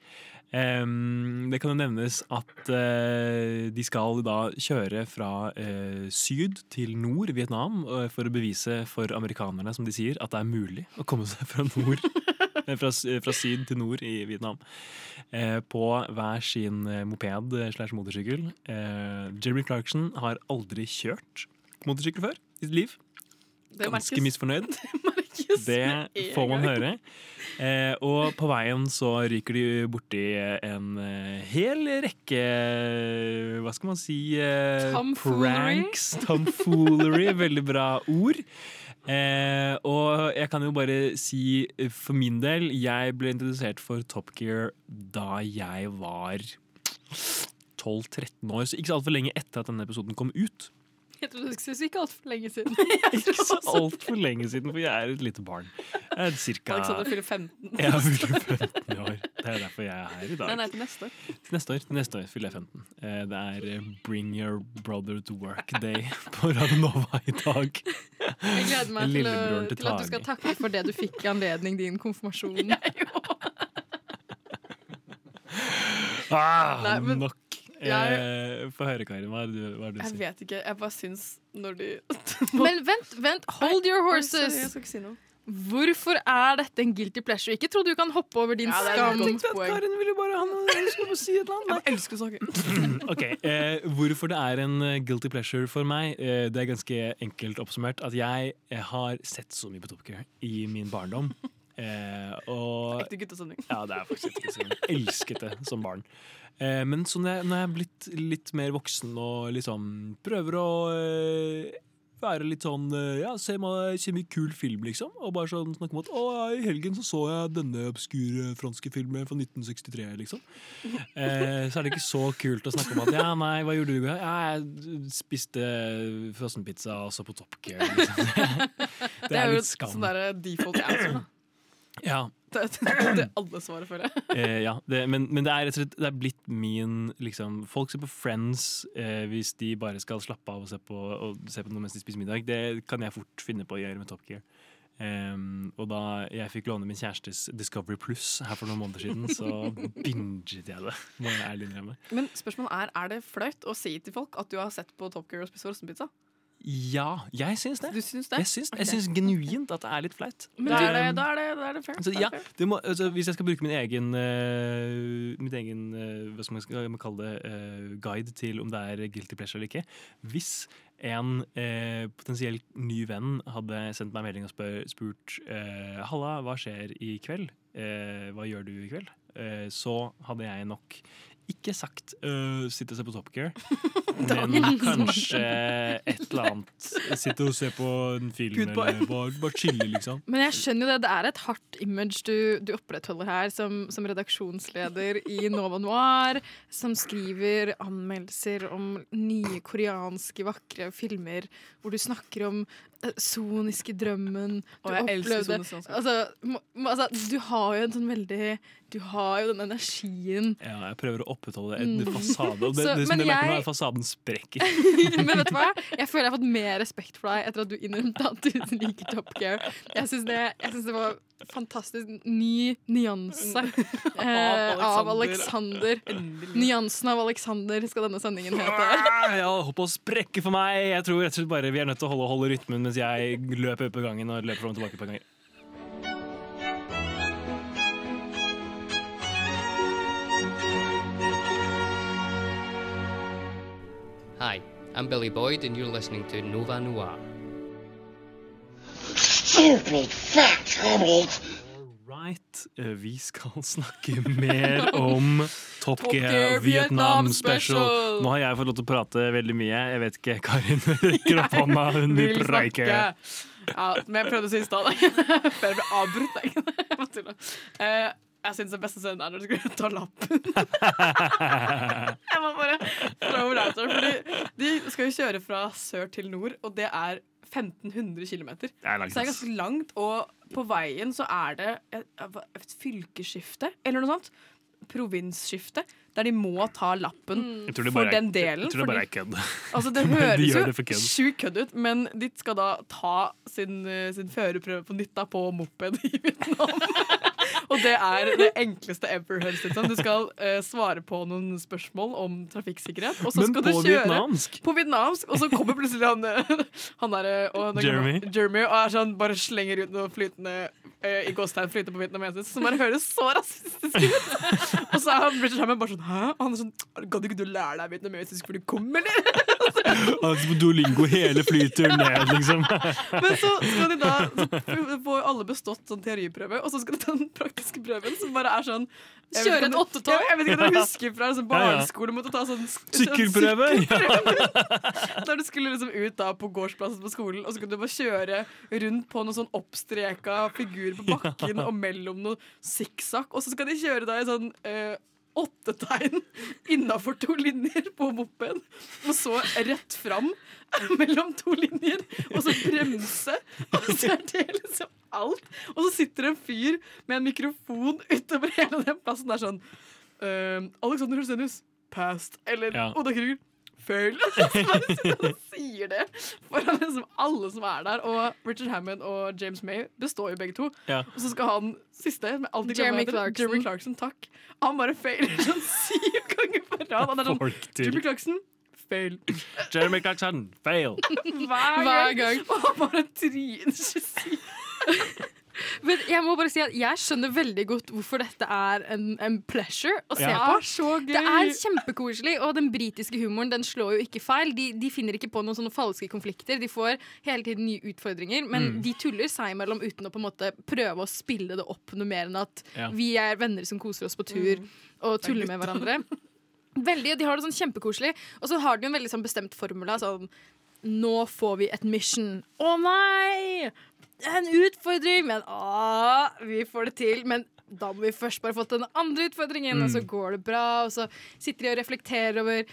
Em, det kan jo nevnes at uh, de skal da kjøre fra uh, syd til nord Vietnam uh, for å bevise for amerikanerne, som de sier, at det er mulig å komme seg fra nord fra, fra syd til nord i Vietnam. Eh, på hver sin moped slash motorsykkel. Jeremy Clarkson har aldri kjørt motorsykkel før i sitt liv. Det Ganske misfornøyd. Det får man høre. Eh, og på veien så ryker de borti en eh, hel rekke Hva skal man si? Eh, Tomfoolery. Pranks. Tomfoolery. Veldig bra ord. Eh, og jeg kan jo bare si eh, for min del Jeg ble introdusert for Top Gear da jeg var 12-13 år, så ikke så altfor lenge etter at denne episoden kom ut. Jeg trodde du skulle si ikke altfor lenge siden. Ikke så altfor lenge siden, for jeg er et lite barn. Jeg er cirka Alexander fyller 15. Jeg fyller 15 år. Det er derfor jeg er her i dag. Nei, nei, til neste år. Til neste år, til neste år fyller jeg 15. Eh, Det er eh, Bring Your Brother to Work Day på Radionova i dag. Jeg gleder meg til, å, til til at du skal takke for det du fikk i anledning din konfirmasjon. Ah, Nei, men nok. Eh, Få høre, Karin. Hva er det du, hva er det du Jeg sier? vet ikke. Jeg bare syns når de Men vent, vent, hold your Sorry, horses. jeg skal ikke si noe. Hvorfor er dette en guilty pleasure? Ikke tro du kan hoppe over din Ja, det er skam. godt poeng. Karin ville bare han skulle bare si et eller annet. Jeg elsker å snakke. Ok, eh, Hvorfor det er en eh, guilty pleasure for meg, eh, det er ganske enkelt oppsummert. At jeg eh, har sett så mye på Top Gear i min barndom. Eh, og Ekte guttestemning. Ja, det er faktisk ekte guttestemning. Elsket det som barn. Eh, men så når jeg, når jeg er blitt litt mer voksen og liksom prøver å eh, være litt sånn eh, Ja, se meg se mye kul film, liksom. Og bare sånn snakke om at å, i helgen så så jeg denne obskure franske filmen fra 1963, liksom. Eh, så er det ikke så kult å snakke om at ja, nei, hva gjorde du? Ja, jeg spiste frossenpizza og så på Top Gear. Liksom. Det, Det er jo litt skam. sånn derre default answer, da. Ja, Det det alle svaret, for det. eh, ja, det, men, men det er rett og slett det er blitt min liksom, Folk ser på Friends eh, hvis de bare skal slappe av og se på, og se på noe mens de spiser middag. Det kan jeg fort finne på å gjøre med Top Gear. Um, og da jeg fikk låne min kjærestes Discovery Pluss her for noen måneder siden, så binget jeg det. Jeg. Men spørsmålet er, er det flaut å si til folk at du har sett på Top Gear og spist frossenpizza? Ja, jeg syns det. Du syns det? Jeg syns, jeg syns genuint at det er litt flaut. Men da er det, da er det, da er det fair. Så, ja, må, altså, hvis jeg skal bruke min egen, uh, mitt egen uh, hva skal man skal man kalle det, uh, guide til om det er guilty pleasure eller ikke Hvis en uh, potensielt ny venn hadde sendt meg en melding og spør, spurt eh, Halla, hva skjer i kveld? Eh, hva gjør du i kveld? Eh, så hadde jeg nok ikke sagt uh, sitte og se på Top Gear, men kanskje et eller annet. Sitte og se på en film eller bare, bare chille, liksom. Men jeg skjønner jo det, det er et hardt image du, du opprettholder her som, som redaksjonsleder i Nova Noir, som skriver anmeldelser om nye koreanske vakre filmer, hvor du snakker om eh, soniske drømmen du og jeg elsker opplevde. sonisk. Altså, må- altså, du har jo en sånn veldig Du har jo den energien. Ja, jeg prøver å opprettholde en Mm. fasade. Og det, Så- det, som men jeg merker jeg- at fasaden sprekker. Men vet du hva? Jeg føler jeg har fått mer respekt for deg etter at du innrømte at du liker Top Gear. Jeg syns det, det var fantastisk ny nyanse eh, av Alexander. Nyansen av Alexander skal denne sendingen hete. Ja, hopp og sprekke for meg. Jeg tror rett og slett bare vi er nødt til å holde, holde rytmen mens jeg løper opp på gangen og løper fram og tilbake på gangen. I'm Billy Boyd, and you're listening to Nova Noir. Stupid fat hobbit. Right. eh, Vi skal snakke mer om Top Top Gear Gear Vietnam Vietnam Special. Special. Nå har jeg fått lov til å prate veldig mye. Jeg vet ikke, Karin rekker opp hånda. Hun vil preike. snakke. Ja, men jeg prøvde å si i stad. Før jeg ble avbrutt. Jeg. Eh, Jeg syns den beste scenen er når du skal ta lappen. jeg må bare throw it out fordi De skal jo kjøre fra sør til nord, og det er 1500 km. Det er langt, Så det er ganske langt, og på veien så er det et, et fylkesskifte, eller noe sånt. Provinsskifte, der de må ta lappen mm. for bare den delen. Jeg tror det bare er kødd. Altså, det høres de jo det sjukt kødd ut, men de skal da ta sin, eh, sin førerprøve på nytt da, på moped i Vietnam. Og det er det enkleste ever. høres ut som. Du skal eh, svare på noen spørsmål om trafikksikkerhet. Og så Men skal du på kjøre vietnamsk? På vietnamsk, Og så kommer plutselig han, eh, han der, eh, og er- Jeremy. Jeremy og er sånn, bare slenger ut noe flytende eh, i gåstegn flytende på vietnamesisk, som bare høres så rasistisk ut. og så er han British Hammond bare sånn Hæ? Og han er sånn Gadd ikke du lære deg vietnamesisk før du kom, eller? Altså Duolingo hele flyturen ned, liksom. Men så skal de da så får alle bestått sånn teoriprøve, og så skal de ta den praktiske prøven, som bare er sånn Kjøre et åttetog. Jeg, jeg vet ikke om du husker fra altså, Ja, ja. barneskole måtte ta sånn s- Sykkelprøve! sånn. Der du skulle liksom ut da på gårdsplassen på skolen, og så kunne du bare kjøre rundt på noen sånn oppstreka figurer på bakken og mellom noe sikksakk, og så skal de kjøre da i sånn eh, åtte tegn innafor to linjer på moped, og så rett fram mellom to linjer, og så bremse. Og så er det liksom alt. Og så sitter det en fyr med en mikrofon utover hele den plassen. Det er sånn eh, Alexander Husenius, past. Eller Ja. Oda Krüger, bare sitter han sier det foran liksom alle som er der. Og Richard Hammond og James May består jo begge to. Ja. Og så skal han siste, med alltid Jeremy Clarkson. Jeremy Clarkson, takk. Han bare feiler sånn syv ganger på rad. Han er sånn Jeremy Clarkson, fail. Jeremy Clarkson, fail. Hver, Hver gang. Og han bare tryner så sykt. Men jeg må bare si at jeg skjønner veldig godt hvorfor dette er en, en pleasure å se Ja. på. Så gøy. Det er kjempekoselig, og den britiske humoren den slår jo ikke feil. De, de finner ikke på noen sånne falske konflikter. De får hele tiden nye utfordringer, men Mm. de tuller seg imellom uten å på en måte prøve å spille det opp noe mer enn at Ja. vi er venner som koser oss på tur og tuller med hverandre. Veldig, og De har det sånn kjempekoselig. Og så har de en veldig sånn bestemt formula. Sånn Nå får vi et mission. Å nei! En utfordring, men å, vi får det til. Men da må vi først bare få til den andre utfordringen, og så Mm. går det bra. Og så sitter de og reflekterer over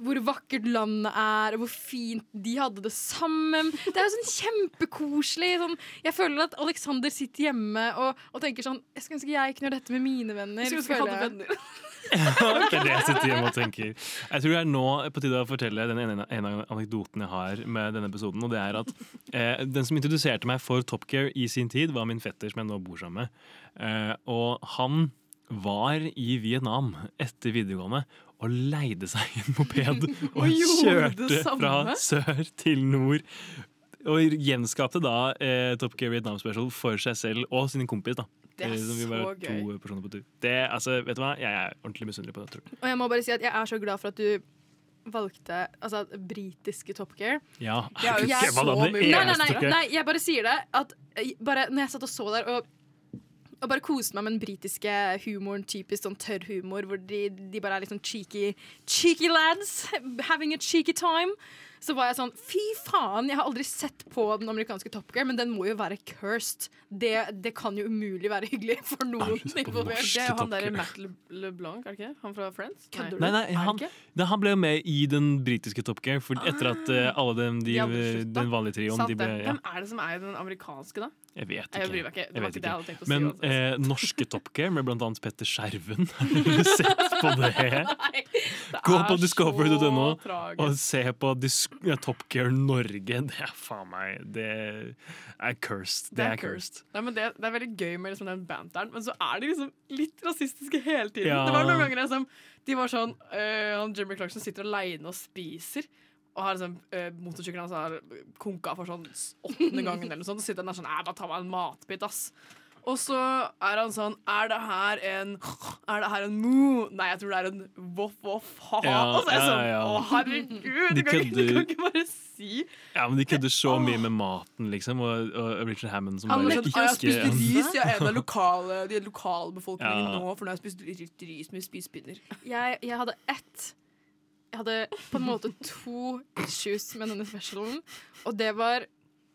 hvor vakkert landet er, og hvor fint de hadde det sammen. Det er jo sånn kjempekoselig. Sånn, jeg føler at Alexander sitter hjemme og, og tenker sånn Jeg skulle ønske jeg kunne gjøre dette med mine venner. Jeg skulle ønske jeg hadde venner. det er det jeg sitter hjemme og tenker. Jeg tror det er nå på tide å fortelle den ene, ene anekdoten jeg har med denne episoden. Og det er at eh, Den som introduserte meg for Top Gear i sin tid, var min fetter som jeg nå bor sammen med. Eh, og han var i Vietnam etter videregående og leide seg en moped og Og kjørte fra sør til nord. Og gjenskapte da eh, Top Gear Vietnam Special for seg selv og sin kompis. da Det er Eh, så gøy. to personer på tur. Det, altså, vet du hva? Jeg er ordentlig misunnelig på det. Tror jeg. Og jeg må bare si at jeg er så glad for at du valgte altså, britiske Top Gear. Ja, jeg, jo ikke så mye. Nei, nei, nei, nei, jeg bare sier det. At eh, bare når jeg satt og så der og, og bare koste meg med den britiske humoren, typisk sånn tørr humor, hvor de, de bare er litt sånn cheeky, cheeky lads, having a cheeky time. Så var jeg sånn Fy faen, jeg har aldri sett på den amerikanske Top Gear, men den må jo være cursed. Det, det kan jo umulig være hyggelig for noen involvert. Det er jo han derre. Matt Le LeBlanc, er det ikke? Han fra Friends? Kødder Nei, nei, Er han, han ble jo med i den britiske Top Gear, for etter at uh, alle dem, de, De den vanlige trioen de ble, ja, Hvem er det som er i den amerikanske, da? Jeg vet Jeg bryr meg ikke. Det var ikke det jeg hadde tenkt å si Men eh, norske Top Gear med annet Petter Skjerven. Har du sett på det? Gå på er discovery.no og se på Top Gear Norge. Det er faen meg Det er cursed. Det er cursed. Nei, men det, det er veldig gøy med liksom den banteren, men så er de liksom litt rasistiske hele tiden. Ja. Det var noen ganger som De var sånn øh, Jimmy Clarkson sitter aleine og spiser. Og har liksom uh, motorsykkelen hans har konka for sånn åttende gangen, eller noe sånt. Og sitter han der sånn Æ, bare ta meg en matbit, ass. Og så er han sånn Er det her en Er det her en moo? Nei, jeg tror det er en voff voff ha. Ja, og så er jeg ja, sånn ja. Å, herregud! Du kan, du kan ikke bare si Ja, men De kødder så mye med maten, liksom. Og, og Richard Hammond som Han bare sånn, «Ah, jeg spiste ris, jeg er en av lokale, de lokalbefolkningen Ja. nå, for nå har jeg spist ris med spisepinner. Jeg, jeg hadde ett Jeg hadde på en måte to issues med denne specialen, og det var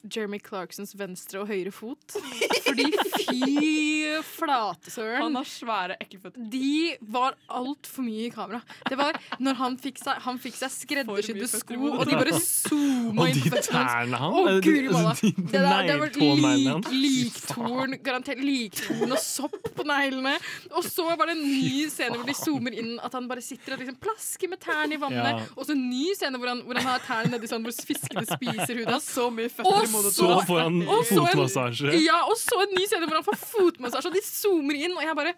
Jeremy Clarksons venstre og høyre fot. Fordi fy flatesøren! Han har svære, ekle føtter. De var altfor mye i kamera. Det var når han fikk seg, han fikk seg skreddersydde sko, og de bare zooma inn på føttene hans. Å, Eh, guri de- malla. de Det, der, det var lik, liktorn, garantert liktorn og sopp på neglene. Og så var det en ny scene hvor de zoomer inn at han bare sitter og liksom plasker med tærne i vannet. Ja. Og så en ny scene hvor han, hvor han har tærne nedi sånn hvor fiskene spiser huden. Så mye føtter Og Så får han og så en- fotmassasje. Ja, og så en ny scene hvor han får fotmassasje, og de zoomer inn, og jeg bare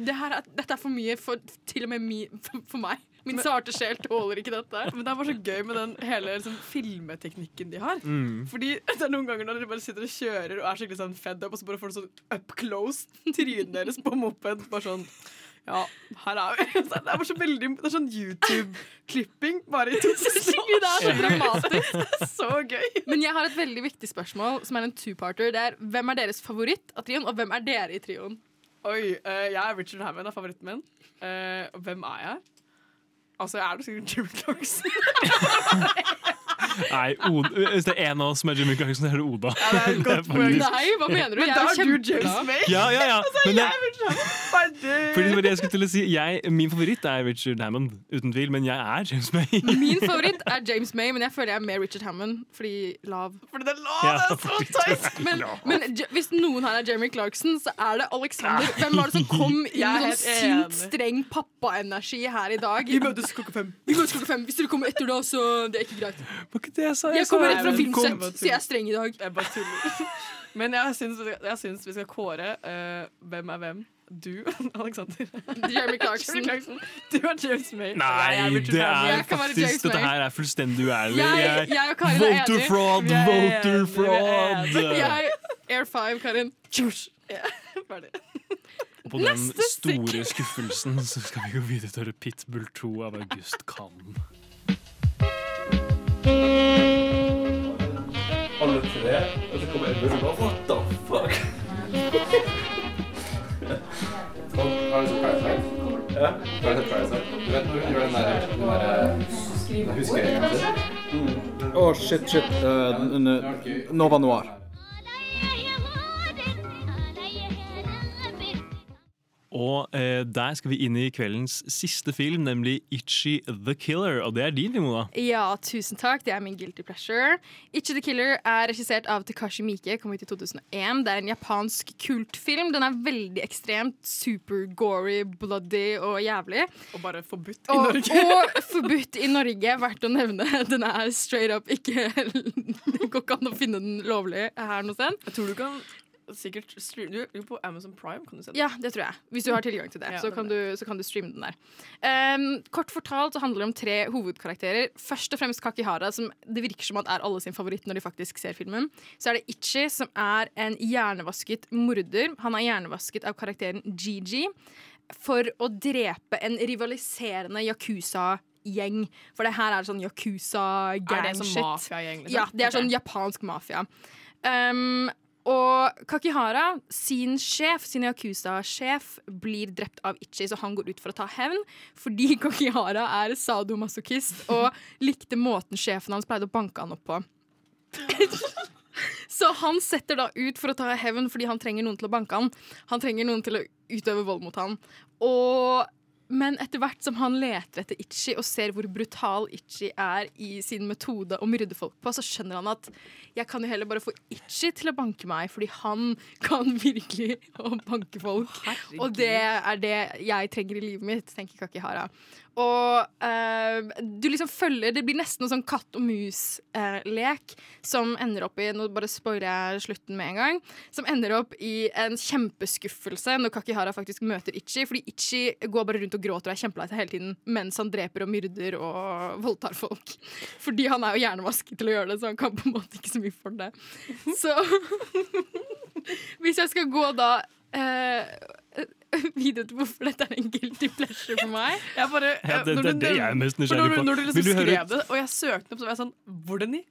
det her er, Dette er for mye for til og med mi, for, for meg. Min sarte sjel tåler ikke dette. Men det er bare så gøy med den hele liksom, filmeteknikken de har. Mm. Fordi det er noen ganger når de bare sitter og kjører og er skikkelig sånn fed up, og så bare får du sånn up close trynet deres på moped. Bare sånn Ja, her er vi. Det er bare så veldig Det er sånn YouTube-klipping bare i to Skikkelig, det er så dramatisk. Det er så gøy. Men jeg har et veldig viktig spørsmål, som er en two-parter. Det er hvem er deres favoritt av trioen, og hvem er dere i trioen? Oi, uh, jeg er Richard Hammond, er favoritten min. Uh, og hvem er jeg? Altså, jeg er jo sikkert Jimmy Clarkson. Nei, hvis det er en av oss som er Jimmy Clarkson, så er det Oda. Ja, det er godt Det er faktisk- Nei, hva mener du? Men Jeg da er jo du kjempeglad. James May. Ja, ja, ja. Altså, Men jeg er Richard Hammond. Fordi det var det jeg skulle til å si jeg, Min favoritt er Richard Hammond, uten tvil, men jeg er James May. Min favoritt er James May, men jeg føler jeg er mer Richard Hammond fordi lav. Fordi det er lav, Ja, det er så er Men, men hvis noen her er Jeremy Clarkson, så er det Alexander. Hvem var det som kom inn Jeg med sånn sint, streng pappaenergi her i dag? Vi møtes klokka fem. Vi møtes klokka fem. Hvis dere kommer etter da, så det er ikke greit. Var ikke det jeg sa? Jeg kommer rett fra filmsett, så jeg er streng i dag. Jeg bare tuller. Men jeg syns, jeg syns vi skal kåre uh, hvem er hvem. Du, Alexander. Jeremy Clarkson. Clarkson. Du er James May. Nei, det er faktisk Dette her er fullstendig uærlig. Jeg- jeg og Karin er voter enige. fraud, er voter er fraud! Jeg, Air 5, Karin. Ja, ferdig. Og på den store skuffelsen så skal vi gå videre til Pitbull 2 av August Kahn. Alle tre, og så kommer Edmund og What the fuck? Parasite? Ja. Har du sett Parasite? Du vet når hun gjør den der, den der huskeringen sin? Å, shit, shit. Uh, Nova Noir. Og eh, der skal vi inn i kveldens siste film, nemlig Itchy the Killer. Og det er din, Mona. Ja, tusen takk. Det er min guilty pleasure. Itchy the Killer er regissert av Takashi Miike, kom ut i 2001. Det er en japansk kultfilm. Den er veldig ekstremt super-gory, bloody og jævlig. Og bare forbudt i Og, Norge. og forbudt i Norge, verdt å nevne. Den er straight up ikke Det går ikke an å finne den lovlig her noe sted. Jeg tror du kan sikkert streame Du på Amazon Prime, kan du se det? Ja, det tror jeg. Hvis du har tilgang til det. Ja, så, kan du, så kan du streame den der. Um, kort fortalt så handler det om tre hovedkarakterer. Først og fremst Kakihara, som det virker som at er alle sin favoritt når de faktisk ser filmen. Så er det Ichi, som er en hjernevasket morder. Han er hjernevasket av karakteren Gigi for å drepe en rivaliserende yakuza-gjeng. For det her er sånn Er yakuza-gang-shit. Er det sånn mafiagjeng, liksom? Ja, det er sånn japansk mafia. Um, og Kakihara, sin sjef, sin Yakuza-sjef, blir drept av Ichi, så han går ut for å ta hevn. Fordi Kakihara er sadomasochist og likte måten sjefen hans pleide å banke han opp på. Så han setter da ut for å ta hevn fordi han trenger noen til å banke han. Han trenger noen til å utøve vold mot han. Og, men etter hvert som han leter etter Itchy og ser hvor brutal Itchy er i sin metode å myrde folk på, så skjønner han at jeg kan jo heller bare få Itchy til å banke meg, fordi han kan virkelig å banke folk. Og det er det jeg trenger i livet mitt, tenker Kakihara. Og eh, du liksom følger Det blir nesten noe sånn katt og mus-lek som ender opp i Nå bare spoiler jeg slutten med en gang. Som ender opp i en kjempeskuffelse når Kakihara faktisk møter Ichi. Fordi Ichi går bare rundt og gråter og er kjempelei seg hele tiden mens han dreper og myrder og voldtar folk. Fordi han er jo hjernevasket til å gjøre det, så han kan på en måte ikke så mye for det. Så hvis jeg skal gå da eh, video til hvorfor dette er en guilty pleasure for meg. Bare, ja, eh, det, det, det, jeg er mest nysgjerrig på. Når du liksom skrev det, og jeg søkte opp, så var jeg sånn Hvordan i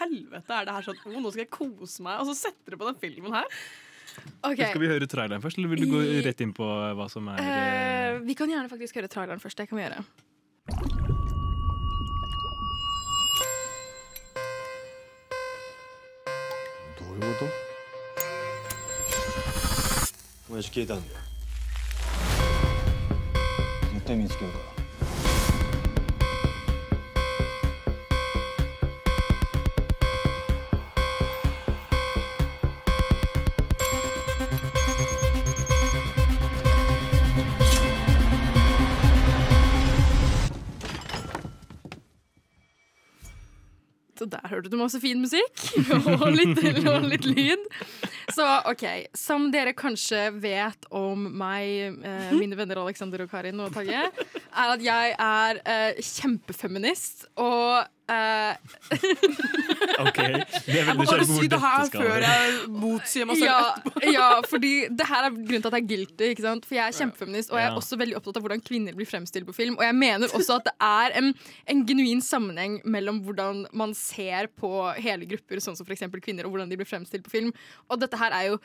helvete er det her sånn? Oh, nå skal jeg kose meg. Og så setter du på den filmen her. Okay. Skal vi høre traileren først, eller vil du gå rett inn på hva som er uh, Vi kan gjerne faktisk høre traileren først. Det kan vi gjøre. Hva er det? うこと親父消えたんだよ絶対見つけるからSå der der hørte du masse fin musikk og litt, og litt lyd. Så OK, som dere kanskje vet om meg, eh, mine venner Alexander og Karin og Tage, er at jeg er eh, kjempefeminist og eh, Ok, det er veldig sjelden si hvor det dette skal før jeg motsier meg selv ja, etterpå. ja, fordi det her er grunnen til at jeg er guilty. Ikke sant? For jeg er kjempefeminist, og jeg er også veldig opptatt av hvordan kvinner blir fremstilt på film. Og jeg mener også at det er en, en genuin sammenheng mellom hvordan man ser på hele grupper, sånn som f.eks. kvinner, og hvordan de blir fremstilt på film. Og dette her er jo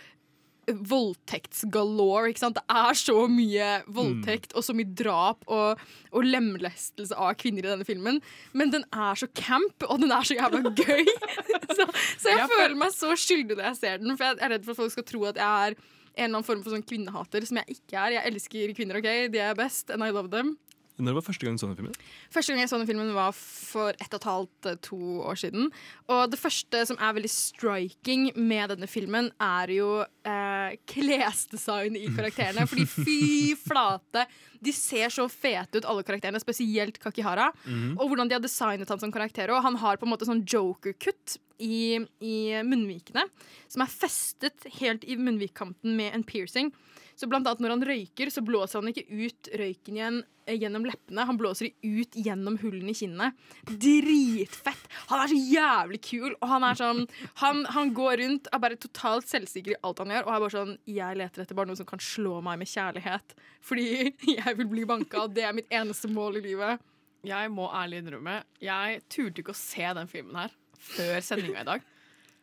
voldtektsgalore. ikke sant? Det er så mye voldtekt og så mye drap og, og lemlestelse av kvinner i denne filmen. Men den er så camp, og den er så jævla gøy. så, så jeg Ja, for- føler meg så skyldig når jeg ser den, for jeg er redd for at folk skal tro at jeg er en eller annen form for sånn kvinnehater, som jeg ikke er. Jeg elsker kvinner, OK? De er best, and I love them. Når var første gang du så den filmen? Første gang jeg så den filmen var for ett og et halvt, eh, to år siden. Og det første som er veldig striking med denne filmen, er jo eh, klesdesign i karakterene. Fordi fy flate! De ser så fete ut, alle karakterene, spesielt Kakihara. Mhm. Og hvordan de har designet han som karakter. Og han har på en måte sånn joker-kutt i, i munnvikene, som er festet helt i munnvikkanten med en piercing. Så blant annet når han røyker, så blåser han ikke ut røyken igjen eh, gjennom leppene. Han blåser de ut gjennom hullene i kinnene. Dritfett! Han er så jævlig kul, og han er sånn Han, han går rundt er bare totalt selvsikker i alt han gjør, og er bare sånn Jeg leter etter bare noen som kan slå meg med kjærlighet. Fordi jeg vil bli banka, og det er mitt eneste mål i livet. Jeg må ærlig innrømme, jeg turte ikke å se den filmen her før sendinga i dag.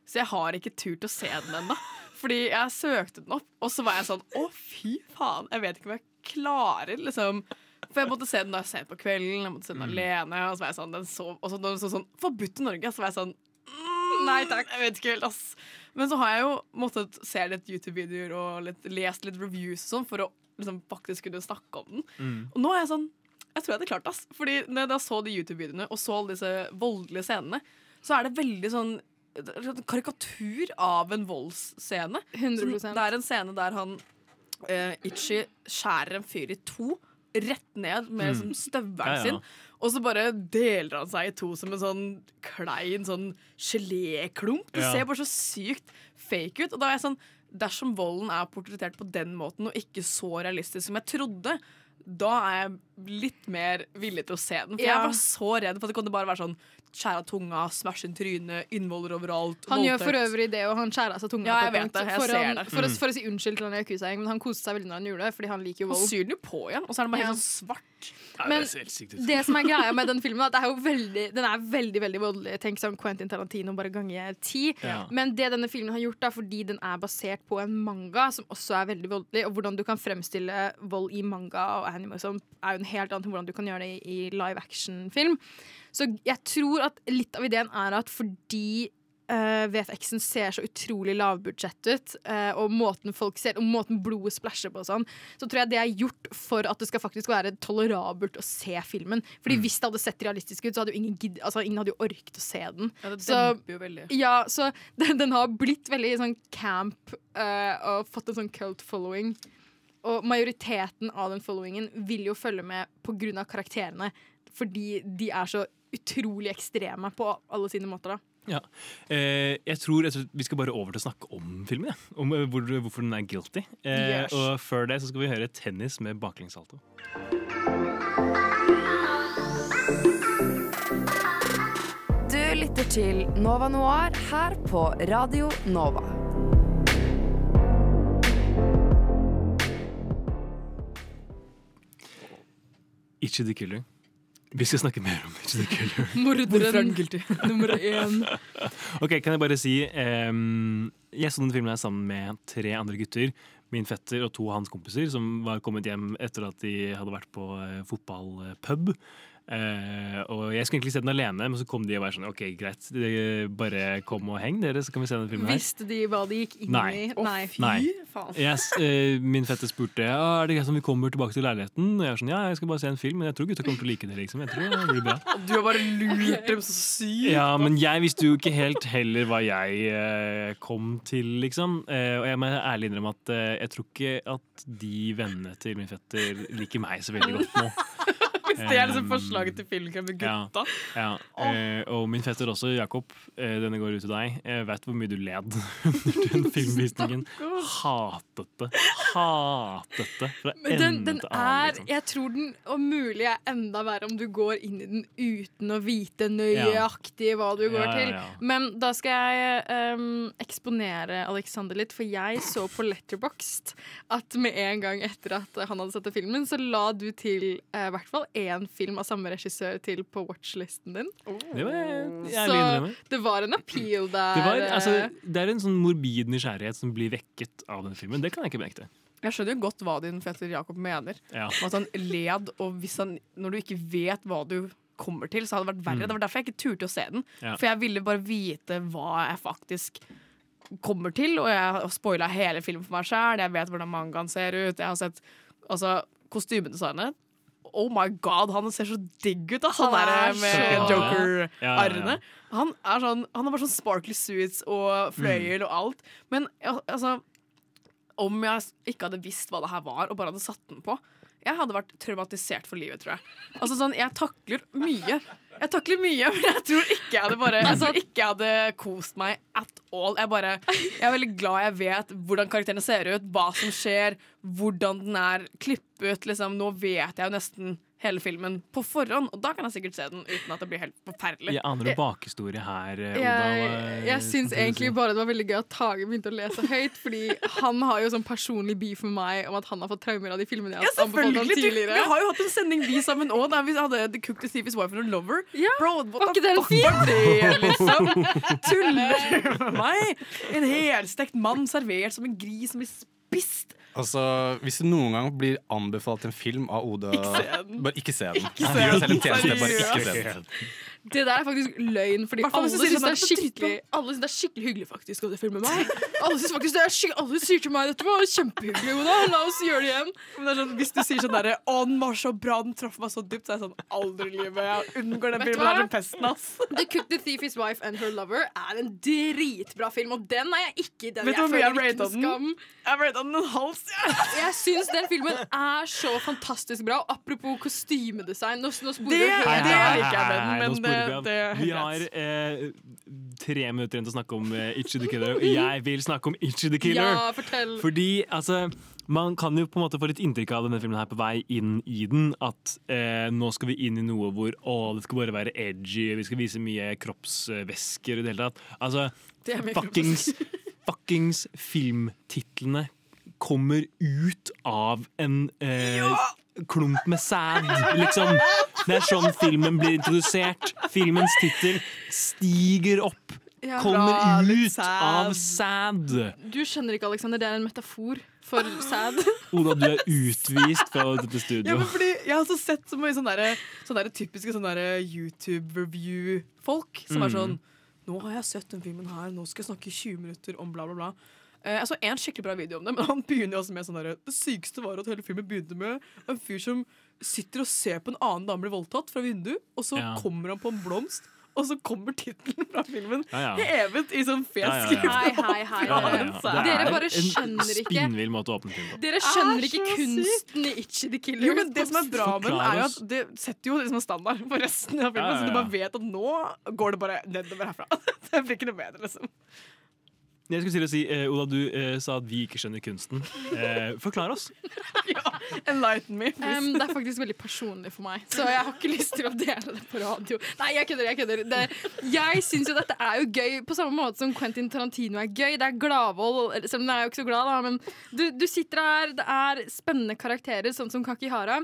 Så jeg har ikke turt å se den ennå. Fordi jeg søkte den opp, og så var jeg sånn Å, fy faen! Jeg vet ikke om jeg klarer, liksom. For jeg måtte se den da jeg sent på kvelden, jeg måtte se den alene. Og så var jeg sånn, den så, og så den så sånn Forbudt i Norge! Så var jeg sånn mm, Nei takk, jeg vet ikke helt, ass. Men så har jeg jo måttet se litt YouTube-videoer og litt, lest litt reviews og sånn for å liksom faktisk kunne snakke om den. Mm. Og nå er jeg sånn Jeg tror jeg hadde klart det, ass. Fordi når jeg da så de YouTube-videoene og så alle disse voldelige scenene, så er det veldig sånn karikatur av en voldsscene. 100%. Som- Det er en scene der han uh, Itchy skjærer en fyr i to, rett ned med Mm. støvelen Ja, ja. sin. Og så bare deler han seg i to som en sånn klein sånn geléklump. Det Ja. ser bare så sykt fake ut. Og da er jeg sånn Dersom volden er portrettert på den måten, og ikke så realistisk som jeg trodde, da er jeg litt mer villig til å se den. For Ja. jeg var så redd for at det kunne bare være sånn skjære av tunga, smashe inn trynet, innvoller overalt. Han gjør for øvrig det, og han skjærer av seg tunga. Ja, jeg vet det. Jeg for, ser han, det. For, å, Mm. for å si unnskyld til han Yakuza-gjengen, men han koste seg veldig når han gjorde det, fordi han liker jo vold. Han syr den jo på igjen, og så er den bare Ja. helt sånn svart. Men det som er greia med den filmen, at det er veldig, den er veldig veldig voldelig. Tenk sånn Quentin Tarantino bare ganger ti. Ja. Men det denne filmen har gjort, da, fordi den er basert på en manga som også er veldig voldelig, og hvordan du kan fremstille vold i manga og anime, som er jo en helt annen hvordan du kan gjøre det i, i live action-film. Så jeg tror at litt av ideen er at fordi eh, VFX-en ser så utrolig lavbudsjett ut, uh, og måten folk ser Og måten blodet splæsjer på og sånn, så tror jeg det er gjort for at det skal faktisk være tolerabelt å se filmen. Fordi hvis det hadde sett realistisk ut, så hadde jo ingen, gidd, altså, ingen hadde jo orket å se den. Ja, det så, demper jo veldig. ja, så den, den har blitt veldig sånn camp uh, og fått en sånn cult following. Og majoriteten av den followingen vil jo følge med pga. karakterene. Fordi de er så utrolig ekstreme på alle sine måter. da Ja. Eh, jeg tror og vi skal bare over til å snakke om filmen. Ja. Om eh, hvor, hvorfor den er guilty. Eh, Yes. Og før det så skal vi høre tennis med baklengssalto. Du lytter til Nova Noir her på Radio Nova. Ikke the Killer. Vi skal snakke mer om Itchy the Killer. Er guilty? Nummer én. Ok, Kan jeg bare si um, Jeg så den filmen her sammen med tre andre gutter. Min fetter og to av hans kompiser som var kommet hjem etter at de hadde vært på eh, fotballpub. Eh, og Jeg skulle egentlig se den alene, men så kom de og var sånn OK, greit, bare kom og heng, dere, så kan vi se den filmen her. Visste de hva de gikk inn Nei. i? Nei. Nei. faen. Yes, uh, min fetter spurte ja, er det greit om vi kommer tilbake til leiligheten. Og jeg var sånn, ja, jeg skal bare se en film, men jeg tror gutta kommer til å like det. liksom. Jeg tror det blir bra. Du har bare lurt dem så sykt. Ja, men jeg visste jo ikke helt heller hva jeg uh, kom til, liksom. Eh, og jeg må ærlig innrømme at jeg tror ikke at de vennene til min fetter liker meg så veldig godt nå. Det er liksom forslaget til filmkveld med Ja, gutta. ja. Eh, og min fester også, Jakob, eh, denne går ut til deg. Jeg vet hvor mye du led under den filmvisningen. Hatet det. Hatet det fra ende til annen. Liksom. Jeg tror den om mulig er enda verre om du går inn i den uten å vite nøyaktig hva du går Ja, ja, til. Men da skal jeg um, eksponere Alexander litt, for jeg så på Letterboxd at med en gang etter at han hadde sett filmen, så la du til eh, i hvert fall én film av samme regissør til på watchlisten din. Det var jeg Så det var en appeal der. Det, var, eh, altså, det er en sånn morbid nysgjerrighet som blir vekket av den filmen. Det kan jeg ikke benekte. Jeg skjønner jo godt hva din fetter Jakob mener. Ja. At han led, og hvis han, når du ikke vet hva du kommer til, så hadde det vært verre. Mm. Det var derfor jeg ikke turte å se den. Ja. For jeg ville bare vite hva jeg faktisk kommer til, og jeg har spoila hele filmen for meg sjøl. Jeg vet hvordan mangaen ser ut. Jeg har sett altså, kostymedesignet. Oh my god, han ser så digg ut, ass! Han Han der er med Joker-arrene. Han er sånn Han har bare sånn sparkly suits og fløyel og alt. Men altså om jeg ikke hadde visst hva det her var, og bare hadde satt den på Jeg hadde vært traumatisert for livet, tror jeg. Altså sånn, Jeg takler mye. Jeg takler mye, men jeg tror ikke jeg hadde bare Jeg tror ikke jeg hadde kost meg at all. Jeg, bare, jeg er veldig glad jeg vet hvordan karakterene ser ut, hva som skjer, hvordan den er klippet. Liksom. Nå vet jeg jo nesten hele filmen på forhånd, og da kan jeg sikkert se den uten at det blir helt forferdelig. Jeg aner en bakhistorie her, eh, Oda. Jeg, jeg, jeg syns egentlig si? bare det var veldig gøy at Tage begynte å lese høyt, fordi han har jo sånn personlig beef med meg om at han har fått traumer av de filmene jeg Ja, har anbefalt ham tidligere. vi har jo hatt en sending vi sammen òg, der vi hadde The Cook Thief is Wife and a Lover. Bro, what Var the ikke det en fuck var det, liksom? Tuller du med meg? En helstekt mann servert som en gris som blir spist. Altså, Hvis du noen gang blir anbefalt en film av Oda Ikke se den. Bare ikke se den. Ikke se Gjør deg selv en tjeneste, bare ikke se den. Det der er faktisk løgn, fordi alle syns det, det skikkelig- alle synes det er skikkelig hyggelig faktisk å filme meg. Alle synes faktisk det er skikkelig Alle sier til meg dette var kjempehyggelig, Oda. La oss gjøre det igjen. Men det er sånn, hvis du sier sånn derre 'Å, den var så bra, den traff meg så dypt', så er jeg sånn Aldri i livet. Jeg unngår den filmen her som pesten, ass. The Cook the Thief His Wife and Her Lover er en dritbra film, og den er jeg ikke i den Vet du hvor mye jeg rata den? skam. Jeg rata den en halv stjerne. Jeg syns den filmen er så fantastisk bra. Og apropos kostymedesign Nå, nå sporer Det- helt det av. liker jeg med den, men det- det er Vi har eh, tre minutter igjen til å snakke om eh, Itchy the Killer. Og jeg vil snakke om Itchy the Killer. Ja, fortell. Fordi altså man kan jo på en måte få litt inntrykk av denne filmen her på vei inn i den. At eh, nå skal vi inn i noe hvor å, det skal bare være edgy, vi skal vise mye kroppsvæsker i det hele tatt. Altså, fuckings, fuckings filmtitlene kommer ut av en eh, klump med sæd, liksom. Det er sånn filmen blir introdusert. Filmens tittel stiger opp. Ja. Kommer Bra, ut sad. av sæd. Du skjønner ikke, Alexander, det er en metafor for sæd. Oda, du er utvist fra dette Ja, studio. fordi Jeg har også sett så mye sånne, der, sånne der typiske YouTube-review-folk som er Mm. sånn Nå har jeg sett den filmen her, nå skal jeg snakke i 20 minutter om bla, bla, bla. Eh, jeg så en skikkelig bra video om det, men han begynner jo også med sånn der, Det sykeste var at hele filmen begynte med en fyr som sitter og ser på en annen dame bli voldtatt fra vinduet, og så Ja. kommer han på en blomst. Og så kommer tittelen fra filmen Ja, ja. hevet i sånn fet skrift. Hei, hei, hei. Dere. Er bare en skjønner ikke spinnvill måte å åpne film på. Dere skjønner er ikke kunsten i Itchy the Killer. Jo, men Det som er bra med den, er jo at det setter jo liksom en standard for resten av filmen. Ja, ja, Så du bare vet at nå går det bare nedover herfra. Det blir ikke noe bedre, liksom. Jeg skulle til å si, eh, Oda, du eh, sa at vi ikke skjønner kunsten. Eh, forklar oss. Enlighten me. Um, det er faktisk veldig personlig for meg, så jeg har ikke lyst til å dele det på radio. Nei, jeg kødder. Jeg kødder. Det, jeg syns jo dette er jo gøy, på samme måte som Quentin Tarantino er gøy. Det er gladvold, selv om jeg er jo ikke så glad, da. Men du, du sitter her, det er spennende karakterer, sånn som Kakihara.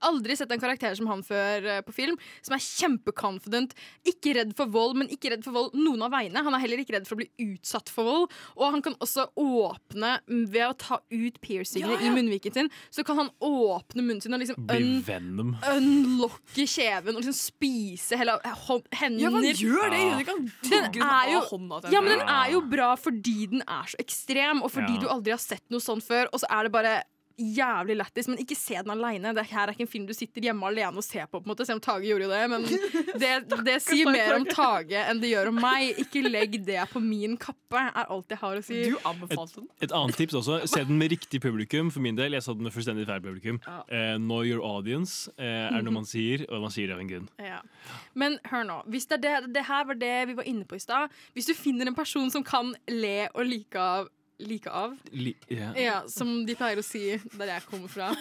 Aldri sett en karakter som han før eh, på film, som er kjempeconfident. Ikke redd for vold, men ikke redd for vold noen av veiene. Han er heller ikke redd for å bli utsatt for vold. Og han kan også åpne ved å ta ut piercingene Ja, ja. i munnviken sin. Så kan han åpne munnen sin og liksom un Venom. unlocke kjeven og liksom spise hele hå- hender. Ja, han gjør det, Ja. Kan Den er jo, hånda til ja, men den er jo bra fordi den er så ekstrem, og fordi Ja. du aldri har sett noe sånt før, og så er det bare jævlig lættis, men ikke se den aleine. Det her er ikke en film du sitter hjemme alene og ser på, på en måte, selv om Tage gjorde jo det. Men det, det sier mer om Tage enn det gjør om meg. Ikke legg det på min kappe, er alt jeg har å si. Du anbefalte den. Et annet tips også. Se den med riktig publikum. For min del, jeg så den med fullstendig feil publikum. Ja. Eh, know your audience eh, er noe man sier, og man sier det av en grunn. Ja. Men hør nå. Hvis det, er det, det her var det vi var inne på i stad. Hvis du finner en person som kan le og like av Like av? Li yeah. Ja, som de pleier å si der jeg kommer fra.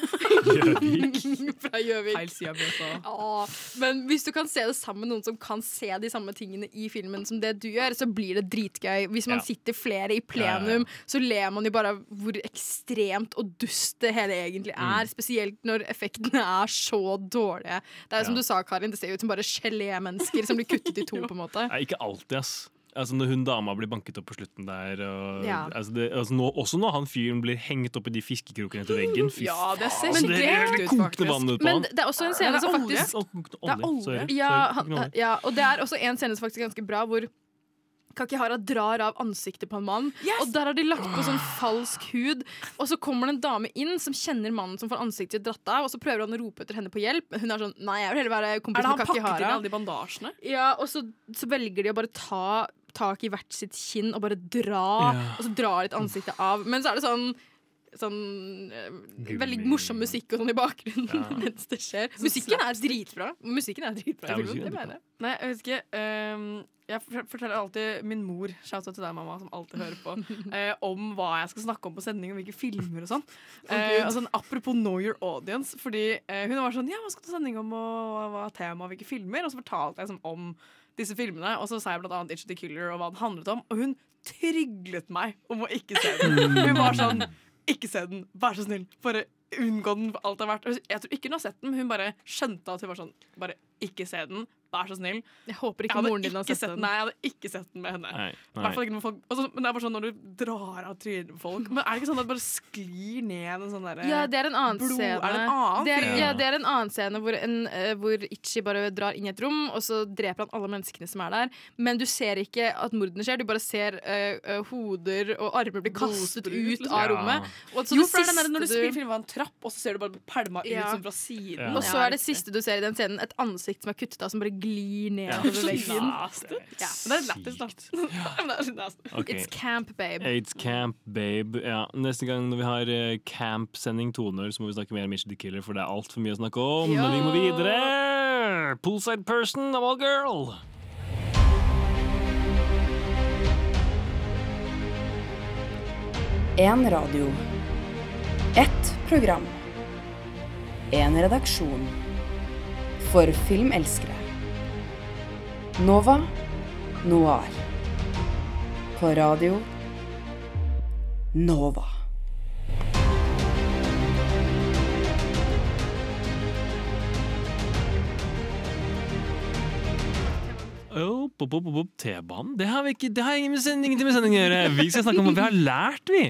Gjøvik. fra Gjøvik. Feil side av. Ja, men hvis du kan se det sammen med noen som kan se de samme tingene i filmen som det du gjør, så blir det dritgøy. Hvis man Ja. sitter flere i plenum, så ler man jo bare av hvor ekstremt og dust det hele egentlig er. Mm. Spesielt når effektene er så dårlige. Det er jo som Ja. du sa, Karin, det ser ut som bare gelémennesker som blir kuttet i to, på en måte. Nei, ikke alltid, ass. Altså Når hun dama blir banket opp på slutten der og, Ja. altså det, altså nå, Også når han fyren blir hengt opp i de fiskekrokene til veggen. Fy Ja, det ser faen, skikkelig det det ut, kokende faktisk. vann ut på Men han. det er også en scene Ja, som faktisk Det er olje. Ja, han, ja, og det er også en scene som faktisk er ganske bra, hvor Kakihara drar av ansiktet på en mann. Og der har de lagt på sånn falsk hud. Og så kommer det en dame inn som kjenner mannen som får ansiktet sitt dratt av, og så prøver han å rope etter henne på hjelp, men hun er sånn Nei, jeg vil heller være kompis med Kakihara. Er det han pakket inn alle de bandasjene? Ja, og så, så velger de å bare ta tak i hvert sitt kinn og bare dra, Ja. og så drar litt ansiktet av. Men så er det sånn Sånn eh, Veldig morsom musikk og sånn i bakgrunnen Ja. mens det skjer. Musikken er dritbra. Musikken er dritbra. Ja, musikken er det mener jeg. Nei, jeg vet ikke. ehm, jeg forteller alltid min mor, shout out til deg, mamma, som alltid hører på, eh, om hva jeg skal snakke om på sending, og hvilke filmer og sånn. Eh, Gud. og sånn, apropos know your audience, fordi eh, hun var sånn Ja, hva skal du ha sending om, og hva er tema, og hvilke filmer? Og så fortalte jeg sånn om disse filmene, og så sa jeg blant annet Itch the Killer og hva den handlet om, og hun tryglet meg om å ikke se den. Hun var sånn ikke se den, vær så snill. Bare unngå den for alt det er verdt. Jeg tror ikke hun har sett den, men hun bare skjønte at hun var sånn Bare ikke se den, vær så snill. Jeg håper ikke Jeg moren din har sett, sett den. Nei, jeg hadde ikke sett den med henne. Nei, nei. ikke folk, også, men det er bare sånn når du drar av trynet på folk. Men er det ikke sånn at det bare sklir ned en sånn derre Ja, det er en annen blod? scene. Er det en annen det er, film? ja, det er en annen scene hvor, en, eh, hvor Ichi bare drar inn i et rom, og så dreper han alle menneskene som er der. Men du ser ikke at mordene skjer, du bare ser eh, eh, hoder og armer bli kastet Blodsbrud, ut liksom. av Ja. rommet. Og så jo, det for det er den når du spiller film av en trapp, og så ser du bare pælma ut Ja. sånn fra siden. Ja. Og så er det siste du ser i den scenen, et ansikt som er kuttet av, som bare glir ned Ja. over veggen. Ja. Det er lættis, da. okay. It's camp, babe. It's Camp, babe. Ja, neste gang når vi har eh, camp-sending toner, så må vi snakke mer om Mitch the Killer, for det er altfor mye å snakke om. Ja. Men vi må videre! Poolside person of all girl. En radio. Ett program. En redaksjon. For filmelskere. Nova Noir. På radio Nova. Oh. T-banen? Det har vi ikke, det har ingenting med sending å gjøre. Vi skal snakke om hva vi har lært, vi.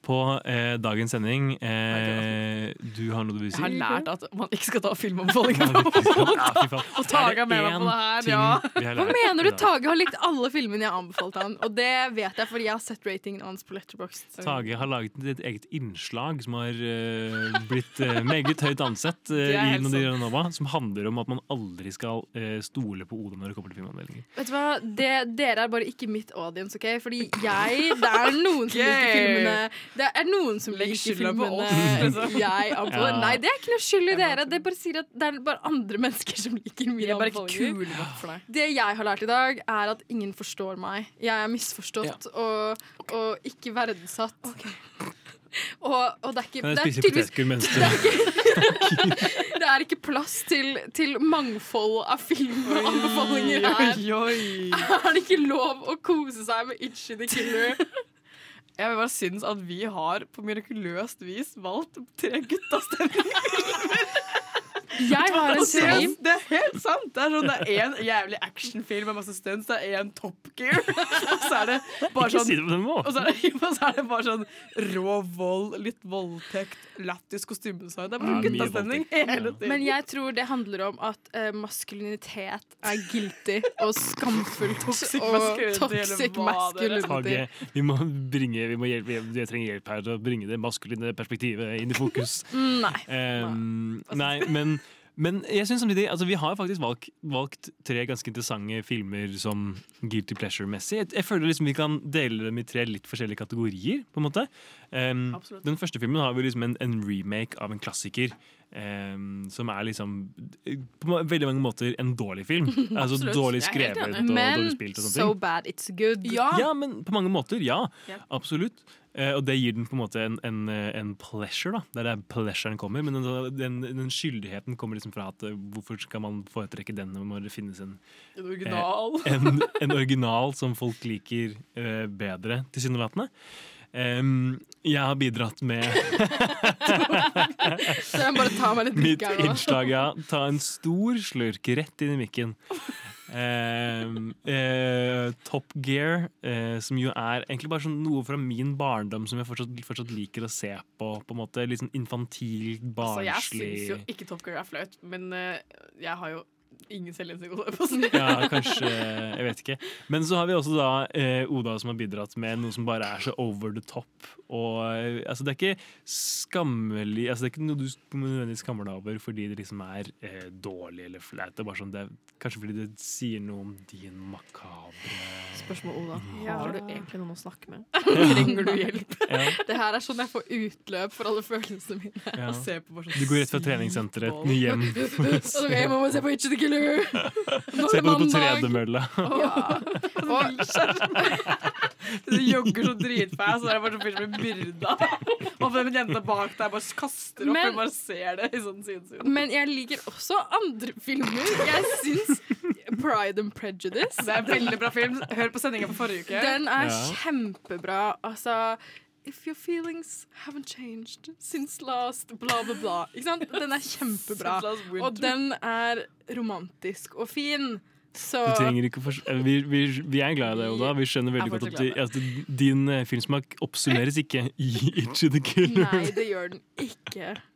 På eh, dagens sending. Eh, du har noe du vil si? Jeg har lært at man ikke skal ta filmanbefalinger. Og Tage er med meg på det her, Er ja. har Hva mener du? Tage har likt alle filmene jeg anbefalte han, og det vet jeg fordi jeg har sett ratingen hans på Letterboxd. Tage har laget et eget innslag som har uh, blitt uh, meget høyt ansett uh, i Nodira Nova, som handler om at man aldri skal stole på Oda når det kommer til filmanmeldinger. Vet du hva? Det, dere er bare ikke mitt audience, OK? Fordi jeg Det er noen som liker filmene Det er noen som legger skylda på oss, liksom. jeg anbefaler. Ja. Nei, det er ikke noe skyld i dere. Det bare sier at det er bare andre mennesker som liker mine er anbefalinger. Det jeg har lært i dag, er at ingen forstår meg. Jeg er misforstått og, og ikke verdsatt. Og, og det er ikke Kan jeg det spise potetgull mens du Det er ikke plass til, til mangfold av filmanbefalinger her. Oi, oi. Er det ikke lov å kose seg med Itchy the Killer? Jeg vil bare synes at vi har på mirakuløst vis valgt tre guttastemninger. Jeg har en stream. det er- helt sant! Det er sånn, det er en jævlig actionfilm med masse stunts, det er en Top Gear. Og så er det bare sånn. Og så er det, og så er det bare sånn rå vold, litt voldtekt, lættis kostymedesign. Det er bare Ja, guttastemning hele tiden. Men jeg tror det handler om at uh, maskulinitet er guilty og skamfullt. Toxic og toxic masculinity. Vi må bringe, vi må hjelpe, jeg trenger hjelp her til å bringe det maskuline perspektivet inn i fokus. Nei. Um, nei, men, men jeg synes samtidig altså Vi har faktisk valgt, valgt tre ganske interessante filmer som guilty pleasure-messig. Jeg, jeg føler liksom vi kan dele dem i tre litt forskjellige kategorier. på en måte Um, Den første filmen har vi liksom en, en remake av en klassiker. Um, som er liksom på veldig mange måter en dårlig film. altså Dårlig skrevet og Men dårlig spilt. og sånne so bad it's good. Ja, men på mange måter, ja. Ja. Absolutt. Eh, og det gir den på en måte en, en, en pleasure, da. Det er der pleasuren kommer. Men den, den, skyldigheten kommer liksom fra at eh, hvorfor skal man foretrekke den når det finnes en En original. eh, en, en original som folk liker eh, bedre, tilsynelatende. Um, jeg har bidratt med Så jeg bare ta meg litt mitt innslag. Ja. Ta en stor slurk rett inn i mikken. Em, eh, Top Gear, eh, som jo er egentlig bare sånn noe fra min barndom som jeg fortsatt, fortsatt liker å se på. På en måte Litt sånn infantilt, barnslig Altså, jeg syns jo ikke Top Gear er flaut, men eh, jeg har jo ingen selvinnsikt Ja, kanskje Jeg vet ikke. Men så har vi også da eh, Oda som har bidratt med noe som bare er så over the top. Og eh, altså Det er ikke skammelig Altså Det er ikke noe du nødvendigvis skammer deg over fordi det liksom er eh, dårlig eller flaut. Det er bare sånn det er Kanskje fordi det sier noe om din makabre Spørsmål, Oda. Ja. Har du egentlig noen å snakke med? Trenger du hjelp? Ja. Det her er sånn jeg får utløp for alle følelsene mine. Ja. Og se på bare sånn Du går rett fra treningssenteret hjem. Ok, jeg må se på Itchy the Killer. Nå er Se det på det på Ja tredemølla. Du jogger så dritfast, så er det bare sånn fyr som blir myrda. Og den jenta bak deg bare kaster opp, Men- og bare ser det i sånn sidesyn. Men jeg liker også andre filmer. Jeg syns Pride and Prejudice Det er en veldig bra film. Hør på sendinga på forrige uke. Den er Ja. kjempebra. Altså If your feelings haven't changed since last bla, bla, bla. Ikke sant? Den er kjempebra. Og den er romantisk og fin. Så Du trenger ikke å vi, vi, vi er glad i deg, Oda. Vi skjønner veldig godt at, di- at din eh, filmsmak oppsummeres ikke i Itchy the Killer. Nei, det gjør den ikke.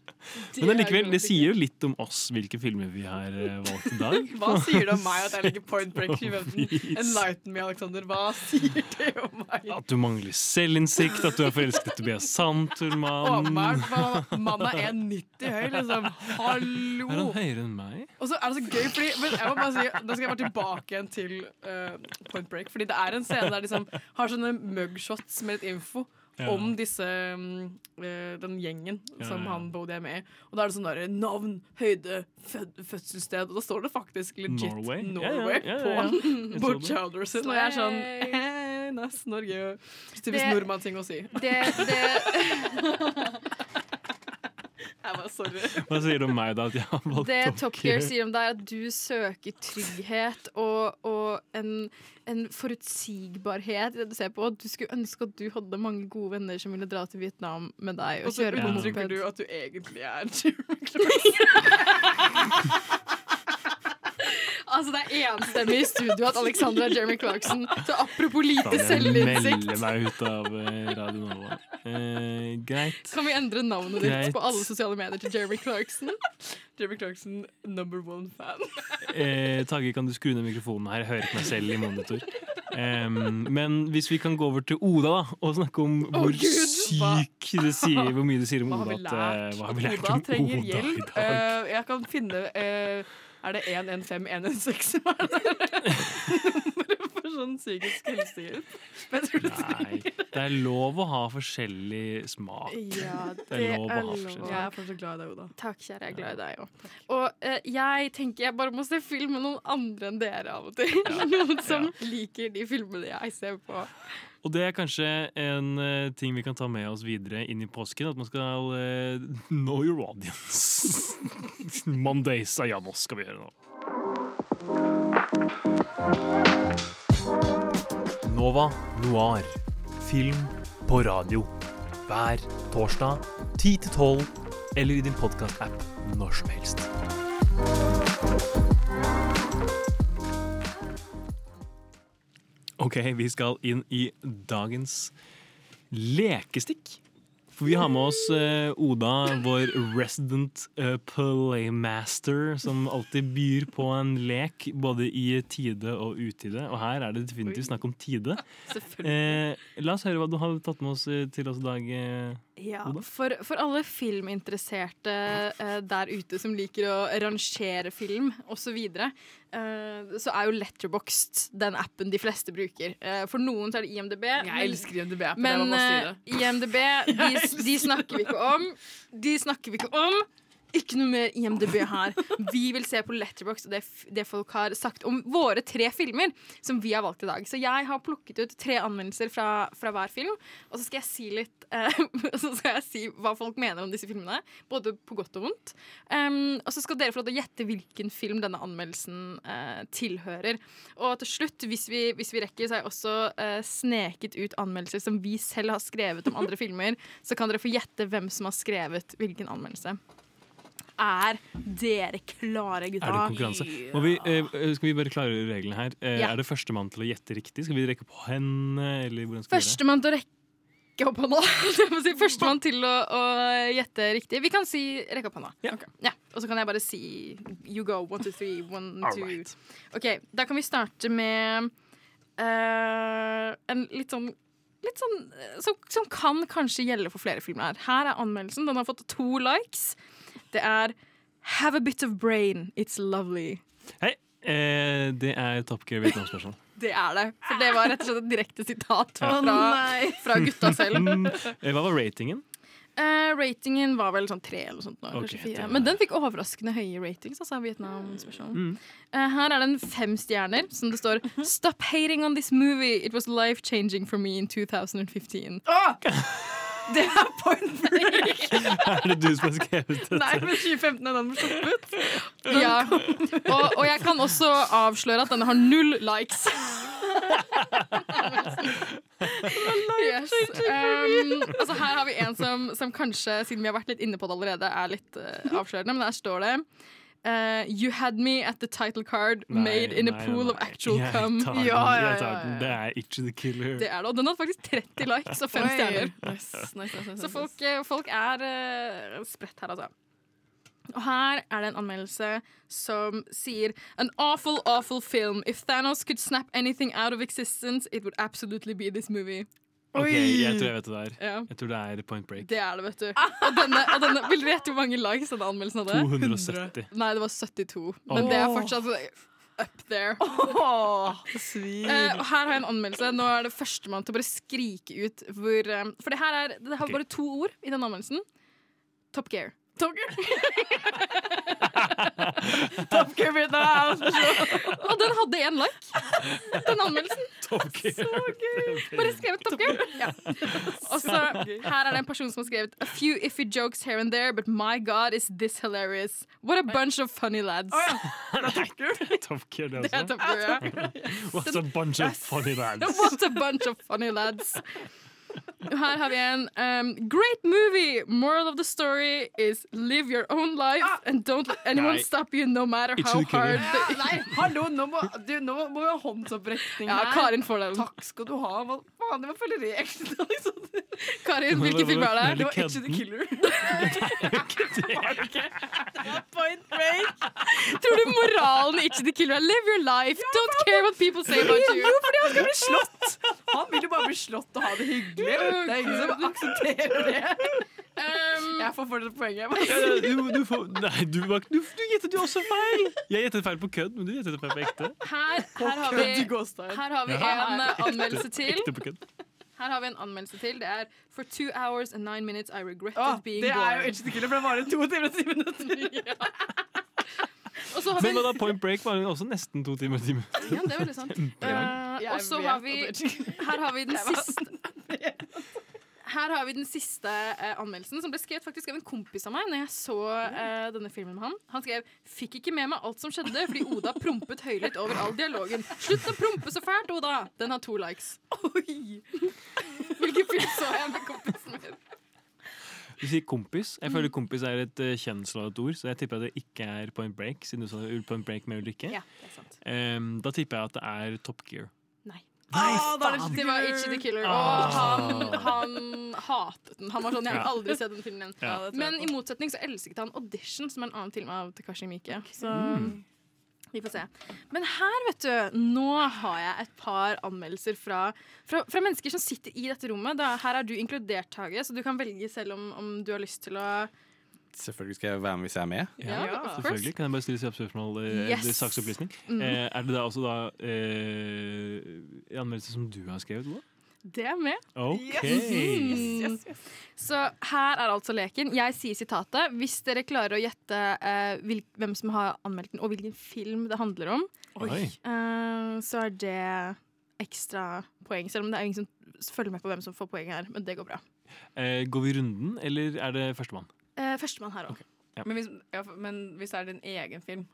Men det, likevel, det sier jo litt om oss hvilke filmer vi har eh, valgt i dag. Hva sier det om meg at jeg liker Point Break 2015? Please. Enlighten me, Alexander. Hva sier det om meg? At du mangler selvinnsikt, at du er forelsket i Tobias. Åpenbart. Mannen er 1,90 høy, liksom. Er han høyere enn meg? Og så er det så gøy, fordi men jeg må bare si, Nå skal jeg bare tilbake igjen til uh, Point Break. Fordi det er en scene der de liksom har sånne mugshots med litt info. Ja. Om disse mm, eh, den gjengen Ja, som ja. han Bodie er med i. Og da er det sånn der navn, høyde, fød, fødselssted. Og da står det faktisk legit Norway? Norway, Ja, ja, ja, ja. på Jeg så Bård det. Childers sin. Og jeg er sånn eh, Norge. Typisk nordmann-ting å si. det, det, bare, sorry. Hva sier du om meg, da? At jeg har valgt det Top Gear sier om deg, er at du søker trygghet og, og en, en forutsigbarhet i det du ser på. Du skulle ønske at du hadde mange gode venner som ville dra til Vietnam med deg og, Og så uttrykker du at du egentlig er Jeremy Clarkson. Altså, det er enstemmig i studio at Alexandra er Jeremy Clarkson. Så apropos lite selvinnsikt. melder meg ut av eh, Radio Nova. Eh, greit. Kan vi endre navnet ditt Greit. på alle sosiale medier til Jeremy Clarkson? Jeremy Clarkson, number one fan. Eh, Tage, kan du skru ned mikrofonen her? Jeg hører ikke meg selv i monitor. Um, men hvis vi kan gå over til Oda da, og snakke om oh, hvor Gud, syk det sier, hvor mye det sier om Hva Oda. At, uh, hva har vi lært Oda om trenger Oda hjelp. Eh, jeg kan finne eh, Er det 115 116 som er det? sånn psykisk helsehjelp? Men tror det Nei, det er lov å ha forskjellig smak. Ja, det er lov å ha forskjellig Jeg er fortsatt glad i deg, Oda. Takk, kjære. Jeg er glad i deg òg. Og uh, jeg tenker jeg bare må se film med noen andre enn dere av og til. Noen som liker de filmene jeg ser på. Og det er kanskje en uh, ting vi kan ta med oss videre inn i påsken. At man skal uh, know your audience. Mondays, ja, nå skal vi gjøre noe. Nova Noir. Film på radio. Hver torsdag 10 til 12, eller i din podkast-app når som helst. Ok, vi skal inn i dagens lekestikk. For vi har med oss eh, Oda, vår resident eh, playmaster, som alltid byr på en lek både i tide og utide. Og her er det definitivt snakk om tide. Eh, la oss høre hva du har tatt med oss eh, til oss i dag. Eh, Ja, for, for alle filminteresserte eh, der ute som liker å rangere film osv., uh, så er jo Letterboxd den appen de fleste bruker. Eh, for noen så er det IMDb. Jeg elsker IMDb-appen, Men si eh, IMDb, de, de snakker vi ikke om. De snakker vi ikke om. Ikke noe mer IMDb her. Vi vil se på Letterboxd og det, det folk har sagt om våre tre filmer som vi har valgt i dag. Så jeg har plukket ut tre anmeldelser fra, fra hver film, og så skal jeg si litt eh, Så skal jeg si hva folk mener om disse filmene, både på godt og vondt. Um, og så skal dere få lov til å gjette hvilken film denne anmeldelsen eh, tilhører. Og til slutt, hvis vi, hvis vi rekker, så har jeg også eh, sneket ut anmeldelser som vi selv har skrevet om andre filmer. Så kan dere få gjette hvem som har skrevet hvilken anmeldelse. Er dere klare, gutta? Er det konkurranse? Må vi, eh, skal vi bare klare reglene her? Eh, Ja. Er det førstemann til å gjette riktig? Skal vi rekke på henne? Eller hvordan skal vi gjøre det? Førstemann til å rekke opp hånda. Si Førstemann til å, å gjette riktig. Vi kan si rekke opp hånda. Ok. Ja. Og så kan jeg bare si you go. One, two, three, one, All two. right. OK, da kan vi starte med uh, en litt sånn Litt sånn eh, som, som kan kanskje gjelde for flere filmer her. Her er anmeldelsen. Den har fått to likes. Det er Have a bit of brain, it's lovely. Hei, eh, det er Top Gear Vietnam-spørsmål. Det er det. For det var rett og slett et direkte sitat Ja. fra, fra gutta selv. Eh, Hva var ratingen? Eh, ratingen var vel sånn tre eller noe sånt. Nå, okay, fire. Men den fikk overraskende høye ratings. Altså, Vietnam Mm. Eh, her er den fem stjerner, som det står Stop hating on this movie. It was life-changing for me in 2015. Det er point break! Er det du som har skrevet dette? Nei, men 2015 er den som slapp ut. Ja. Og, og jeg kan også avsløre at denne har null likes. yes. um, altså her har vi en som, som kanskje, siden vi har vært litt inne på det allerede, er litt uh, avslørende. Men der står det eh, You had me at the title card Nei, made in a pool nei. of actual Jeg cum. tar den, Ja, ja, ja, den. ja. Det er ikke The Killer. Det er det, og den hadde faktisk 30 likes og fem stjerner. Nice, nice, nice, nice, Så folk, eh, folk er uh, spredt her, altså. Og her er det en anmeldelse som sier An awful, awful film. If Thanos could snap anything out of existence, it would absolutely be this movie. Ok, jeg tror jeg vet det er. Ja. Jeg tror det er Point Break. Det er det, vet du. Og denne, og denne, vil du gjette hvor mange likes denne anmeldelsen hadde? 270. Nei, det var 72. Men det er fortsatt up there. Eh, og her har jeg en anmeldelse. Nå er det førstemann til å bare skrike ut hvor um, For det her er Det har bare to ord i den anmeldelsen. Top Gear. Top Gear. Top Gear Vietnam. Og den hadde én like. Den anmeldelsen. Top Gear. Så gøy! Bare skrevet Top Gear. Ja. Og så her er det en person som har skrevet A few iffy jokes here and there, but my god is this hilarious. What a bunch of funny lads. Top Gear, det Det er. Top Gear, ja. What a bunch of funny lads. What a bunch of funny lads. Her har vi en um, Great movie! Moral of the story is live your own life and don't let anyone Nei. stop you no matter how Ikke hard Ja, nei, hallo, nå må, du, nå må vi ha håndsopprekning Ja, her. Karin får den. Takk skal du ha. Hva faen, det var følge reglene, liksom. Karin, hvilken film er det? Det var Itchy the Killer. Point break. Tror du moralen i Itchy the Killer er live your life, don't care what people say about you? Jo, fordi han skal bli slått! Han vil jo bare bli slått og ha det hyggelig. Det er ingen som aksepterer det. jeg får fortsatt poenget. Ja, ja, du, du får, nei, du, du, du gjettet jo også feil! Jeg gjettet feil på kødd, men du gjettet feil på ekte. Her, her, har vi, her har vi en eh, anmeldelse til. Ekte på kødd. Her har vi en anmeldelse til. Det er For two hours and nine minutes I regretted Åh, being det er jo ikke the Killer, for den varer to timer og ti minutter. Og så har vi Men da, Point Break var jo også nesten to timer og ti minutter. Ja, det er veldig sant. Eh, og så har vi Her har vi den siste her har vi den siste eh, anmeldelsen, som ble skrevet faktisk av en kompis av meg Når jeg så eh, denne filmen med han. Han skrev 'Fikk ikke med meg alt som skjedde fordi Oda prompet høylytt over all dialogen'. Slutt å prompe så fælt, Oda! Den har to likes. Oi! Hvilken film så jeg med kompisen min? Du sier kompis. Jeg føler kompis er et uh, kjønnsladet ord, så jeg tipper at det ikke er Point Break, siden du sa Point Break med Ulrikke. Ja, det er sant. Em, da tipper jeg at det er Top Gear. Nei. Åh, da er det, det var Itchy the Killer. Ah. Og han, han hatet den. Han var sånn, Jeg har vil aldri se den filmen igjen. Ja, Men i motsetning så elsket han Audition, som er en annen film av Takashi Miike. Så Mm. vi får se. Men her, vet du, nå har jeg et par anmeldelser fra, fra, fra mennesker som sitter i dette rommet. Da, her er du inkludert, Tage, så du kan velge selv om, om du har lyst til å Selvfølgelig skal jeg være med hvis jeg er med. Ja, ja. Selvfølgelig. Kan jeg bare stille et spørsmål? eh, Yes. det Saksopplysning. Mm. Eh, er det da også da eh, anmeldelse som du har skrevet? Ola? Det er med. Okay. Yes, yes, yes. Så her er altså leken. Jeg sier sitatet. Hvis dere klarer å gjette eh, hvil, hvem som har anmeldt den, og hvilken film det handler om, Oi. eh, så er det ekstra poeng. Selv om det er ingen som følger med på hvem som får poeng her. Men det går bra. Eh, går vi runden, eller er det førstemann? Eh, Førstemann her òg. Men, hvis, ja, men hvis det er din egen film,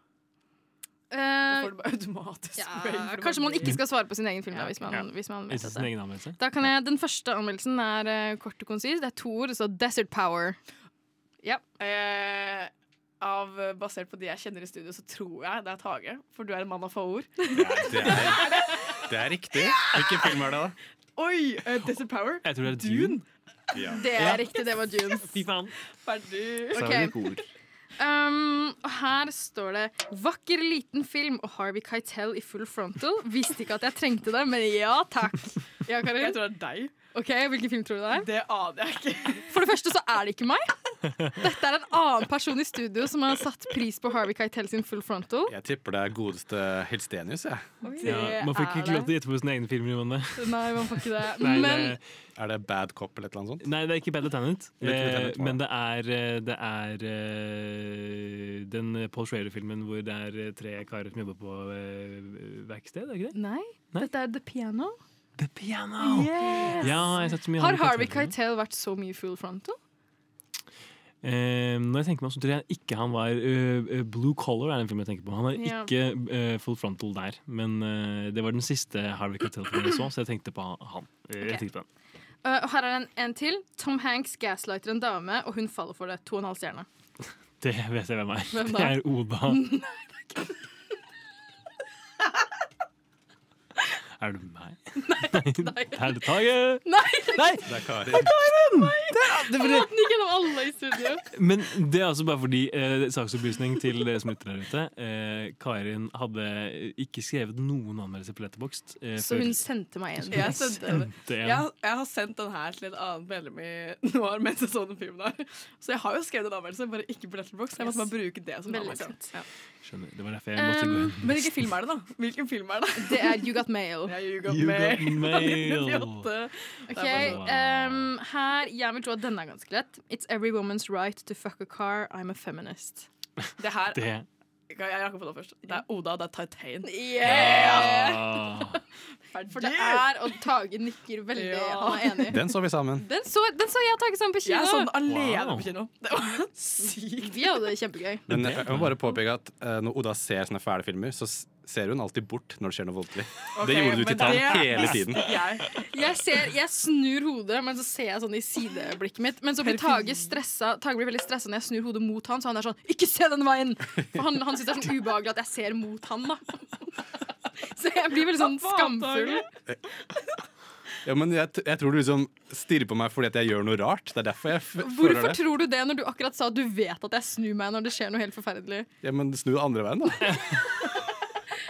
uh, da får du bare automatisk ja, poeng. kanskje man ikke skal svare på sin egen film da, hvis man, Ja. hvis man vet dette. Da kan jeg, Den første anmeldelsen er uh, kort og konsis. Det er to ord. så Desert Power. Ja. Uh, av, basert på de jeg kjenner i studio, så tror jeg det er Tage. For du er en mann av få ord. Det er, det er riktig. Hvilken film er det, da? Oi! Uh, Desert Power. Jeg tror det er Dune. Ja. Det er riktig, det var Junes. Fy faen. Ferdig. Ok. Um, og her står det 'Vakker liten film' og Harvey Keitel i full frontal. Visste ikke at jeg trengte det, men ja takk. Ja, Karin? Jeg tror det er deg. Ok, Hvilken film tror du det er? Det aner jeg ikke. For det første så er det ikke meg. Dette er en annen person i studio som har satt pris på Harvey Keitel sin full frontal. Jeg tipper det er godeste Helstenius, jeg. Ja, man får ikke lov til å gjette på sine egne filmer. Johanne. Nei, man får ikke det. Nei, Men det, Er det Bad Cop eller noe sånt? nei, det er ikke Bad Lieutenant. Eh, men det er, eh, det er eh, den Paul Schrader-filmen hvor det er eh, tre karer som jobber på eh, verksted, er det ikke det? Nei, Nei. dette er The Piano. The Piano! Yes. Ja, jeg har mye Har Harvey. Keitel vært så mye full frontal? Eh, når jeg tenker meg om, så tror jeg ikke han var eh, eh, Blue Collar er den filmen jeg tenker på. Han er Ja. ikke full frontal der. Men det var den siste Harvey Keitel-filmen jeg så, så jeg tenkte på han. Okay. Jeg tenkte på og her er en, en til. Tom Hanks gaslighter en dame, og hun faller for det. To og en halv stjerne. Det vet jeg hvem er. Hvem Det er Oda. Nei, det Er det meg? Nei. Er det Tage? Nei! Nei! Det er Kari. Karin! Det er, det er Jeg fordi, ikke gjennom alle i studio. men det er altså bare fordi eh, saksopplysning til dere som lytter der ute. Eh, Karin hadde ikke skrevet noen anmeldelse på Letterboxd. Eh, Så før- hun sendte meg en. Jeg sendte en. Jeg, jeg har sendt den her til et annet medlem i Noir mens jeg så den filmen der. Så jeg har jo skrevet en anmeldelse, bare ikke på Letterboxd. Jeg måtte bare bruke det som anmeldelse. Ja. Skjønner. Det var derfor jeg måtte gå Um, inn. Men hvilken film er det, da? Hvilken film er det? Det er You Got Mail. Ja, you got You mail. got mail. Ok, um, her, Jeg vil tro at denne er ganske lett. It's every woman's right to fuck a car. I'm a feminist. Det her Det Jeg jeg rakk opp det først. Det er Oda, det er Titan. Ah. For det er Og Tage nikker veldig. Ja. Han er enig. Den så vi sammen. Den så, den så jeg og Tage sammen på Jeg kino. så den alene Wow. på kino. Det var sykt. Vi hadde det kjempegøy. Men jeg må bare påpeke at uh, når Oda ser sånne fæle filmer, så ser hun alltid bort når det skjer noe voldelig. Okay, det gjorde du til Titan hele tiden. Jeg. Jeg, ser, jeg snur hodet, men så ser jeg sånn i sideblikket mitt. Men så blir Tage stressa Tage blir veldig stressa når jeg snur hodet mot han, så han er sånn 'Ikke se den veien!' For han, han syns det er sånn ubehagelig at jeg ser mot han, da. Så jeg blir veldig sånn skamfull. Ja, men jeg, jeg tror du liksom stirrer på meg fordi at jeg gjør noe rart. Det er derfor jeg f føler Hvorfor det. tror du det når du akkurat sa at du vet at jeg snur meg når det skjer noe helt forferdelig? Ja, men snu andre veien, da.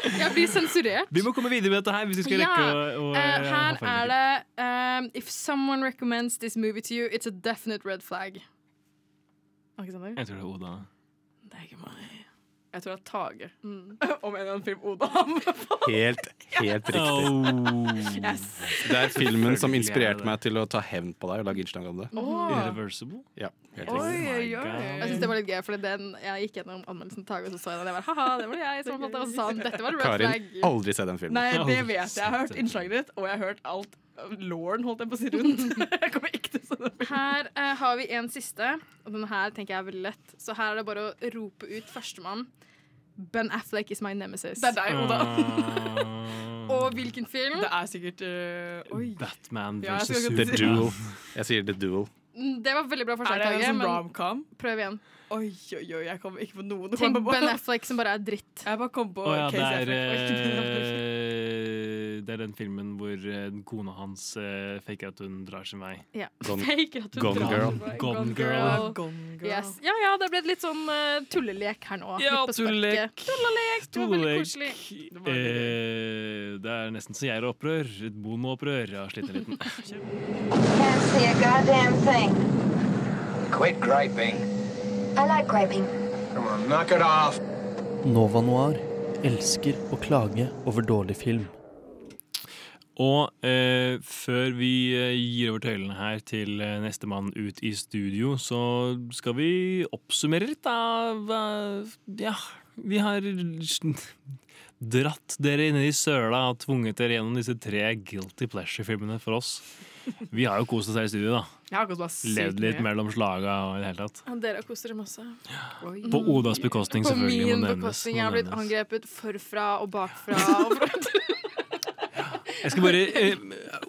Jeg blir sensurert. Vi må komme videre med dette her hvis vi skal rekke å, å uh, her er det um, If someone recommends this movie to you, it's a definite red flag. Alexander? Jeg tror det er Oda. Det er ikke meg. Jeg tror det er Tage. Mm. Om en eller annen film Oda på. Helt, helt riktig. Oh. Yes. Det er filmen som er inspirerte meg til å ta hevn på deg og lage innslag om det. Oh. Irreversible? Ja, helt Oi, riktig. oi, oi. Jeg synes det var litt gøy, for jeg gikk gjennom anmeldelsen til Tage, og så så jeg den. Jeg bare, haha, det var det jeg som fant det, og så sa han dette var red Karin, flag. aldri se den filmen. Nei, det vet jeg. Jeg har hørt innslaget ditt, og jeg har hørt alt Lauren holdt jeg på å si rundt. Jeg kommer Her eh, har vi en siste, og den her tenker jeg er veldig lett. Så her er det bare å rope ut førstemann. Ben Affleck is my nemesis. Det er deg, Oda. Ah. Og hvilken film? Det er sikkert øh, Oi. Batman Ja, versus The. Duel. Jeg sier The Duel. Mm, Det var veldig bra forslag, Er det en Tage, sånn men prøv igjen. Oi, oi, oi, jeg kom ikke på noen. Tenk på- Ben Affleck som bare er dritt. Jeg bare kom på oh, ja, det Casey er, Affleck. Eh, det er den filmen hvor eh, kona hans uh, faker at hun drar sin vei. Ja. Gone, Faker at hun Gone drar Girl. sin vei. Gone Gone Girl. Girl. Yes. Ja ja, det ble litt sånn uh, tullelek her nå. Ja, tullelek. Tullelek. Det var veldig koselig. Eh, det er nesten så jeg er opprør. Et bondeopprør. Jeg har slitt en liten. Can't see a goddamn thing. Quit griping. I like griping. Come on, knock it off. Nova Noir elsker å klage over dårlig film. Og eh, før vi eh, gir over tøylene her til eh, nestemann ut i studio, så skal vi oppsummere litt, da. Ja, vi har dratt dere inn i søla og tvunget dere gjennom disse tre Guilty Pleasure-filmene for oss. Vi har jo kost oss her i studio, da. Har kost Levd litt mye. mellom slaga og i det hele tatt. Ja, dere koser dere masse. På Odas bekostning, selvfølgelig. må min bekostning. Jeg har blitt angrepet forfra og bakfra. Og Jeg skal bare eh,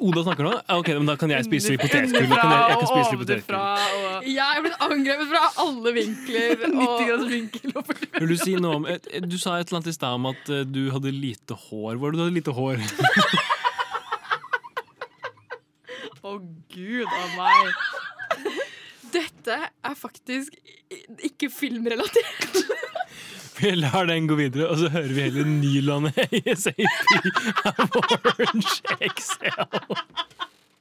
Oda snakker nå? Ja, Ok, men Da kan jeg spise litt potetgull. Da kan jeg, jeg kan spise litt potetgull. Jeg er blitt angrepet fra alle vinkler. 90 graders vinkel. Vil du si noe om eh, Du sa et eller annet i stad om at eh, du hadde lite hår. Hvor var det du hadde lite hår? Å gud a meg. Dette er faktisk ikke filmrelatert. Vi lar den gå videre, og så hører vi heller Nylandet ASAP av Orange XL.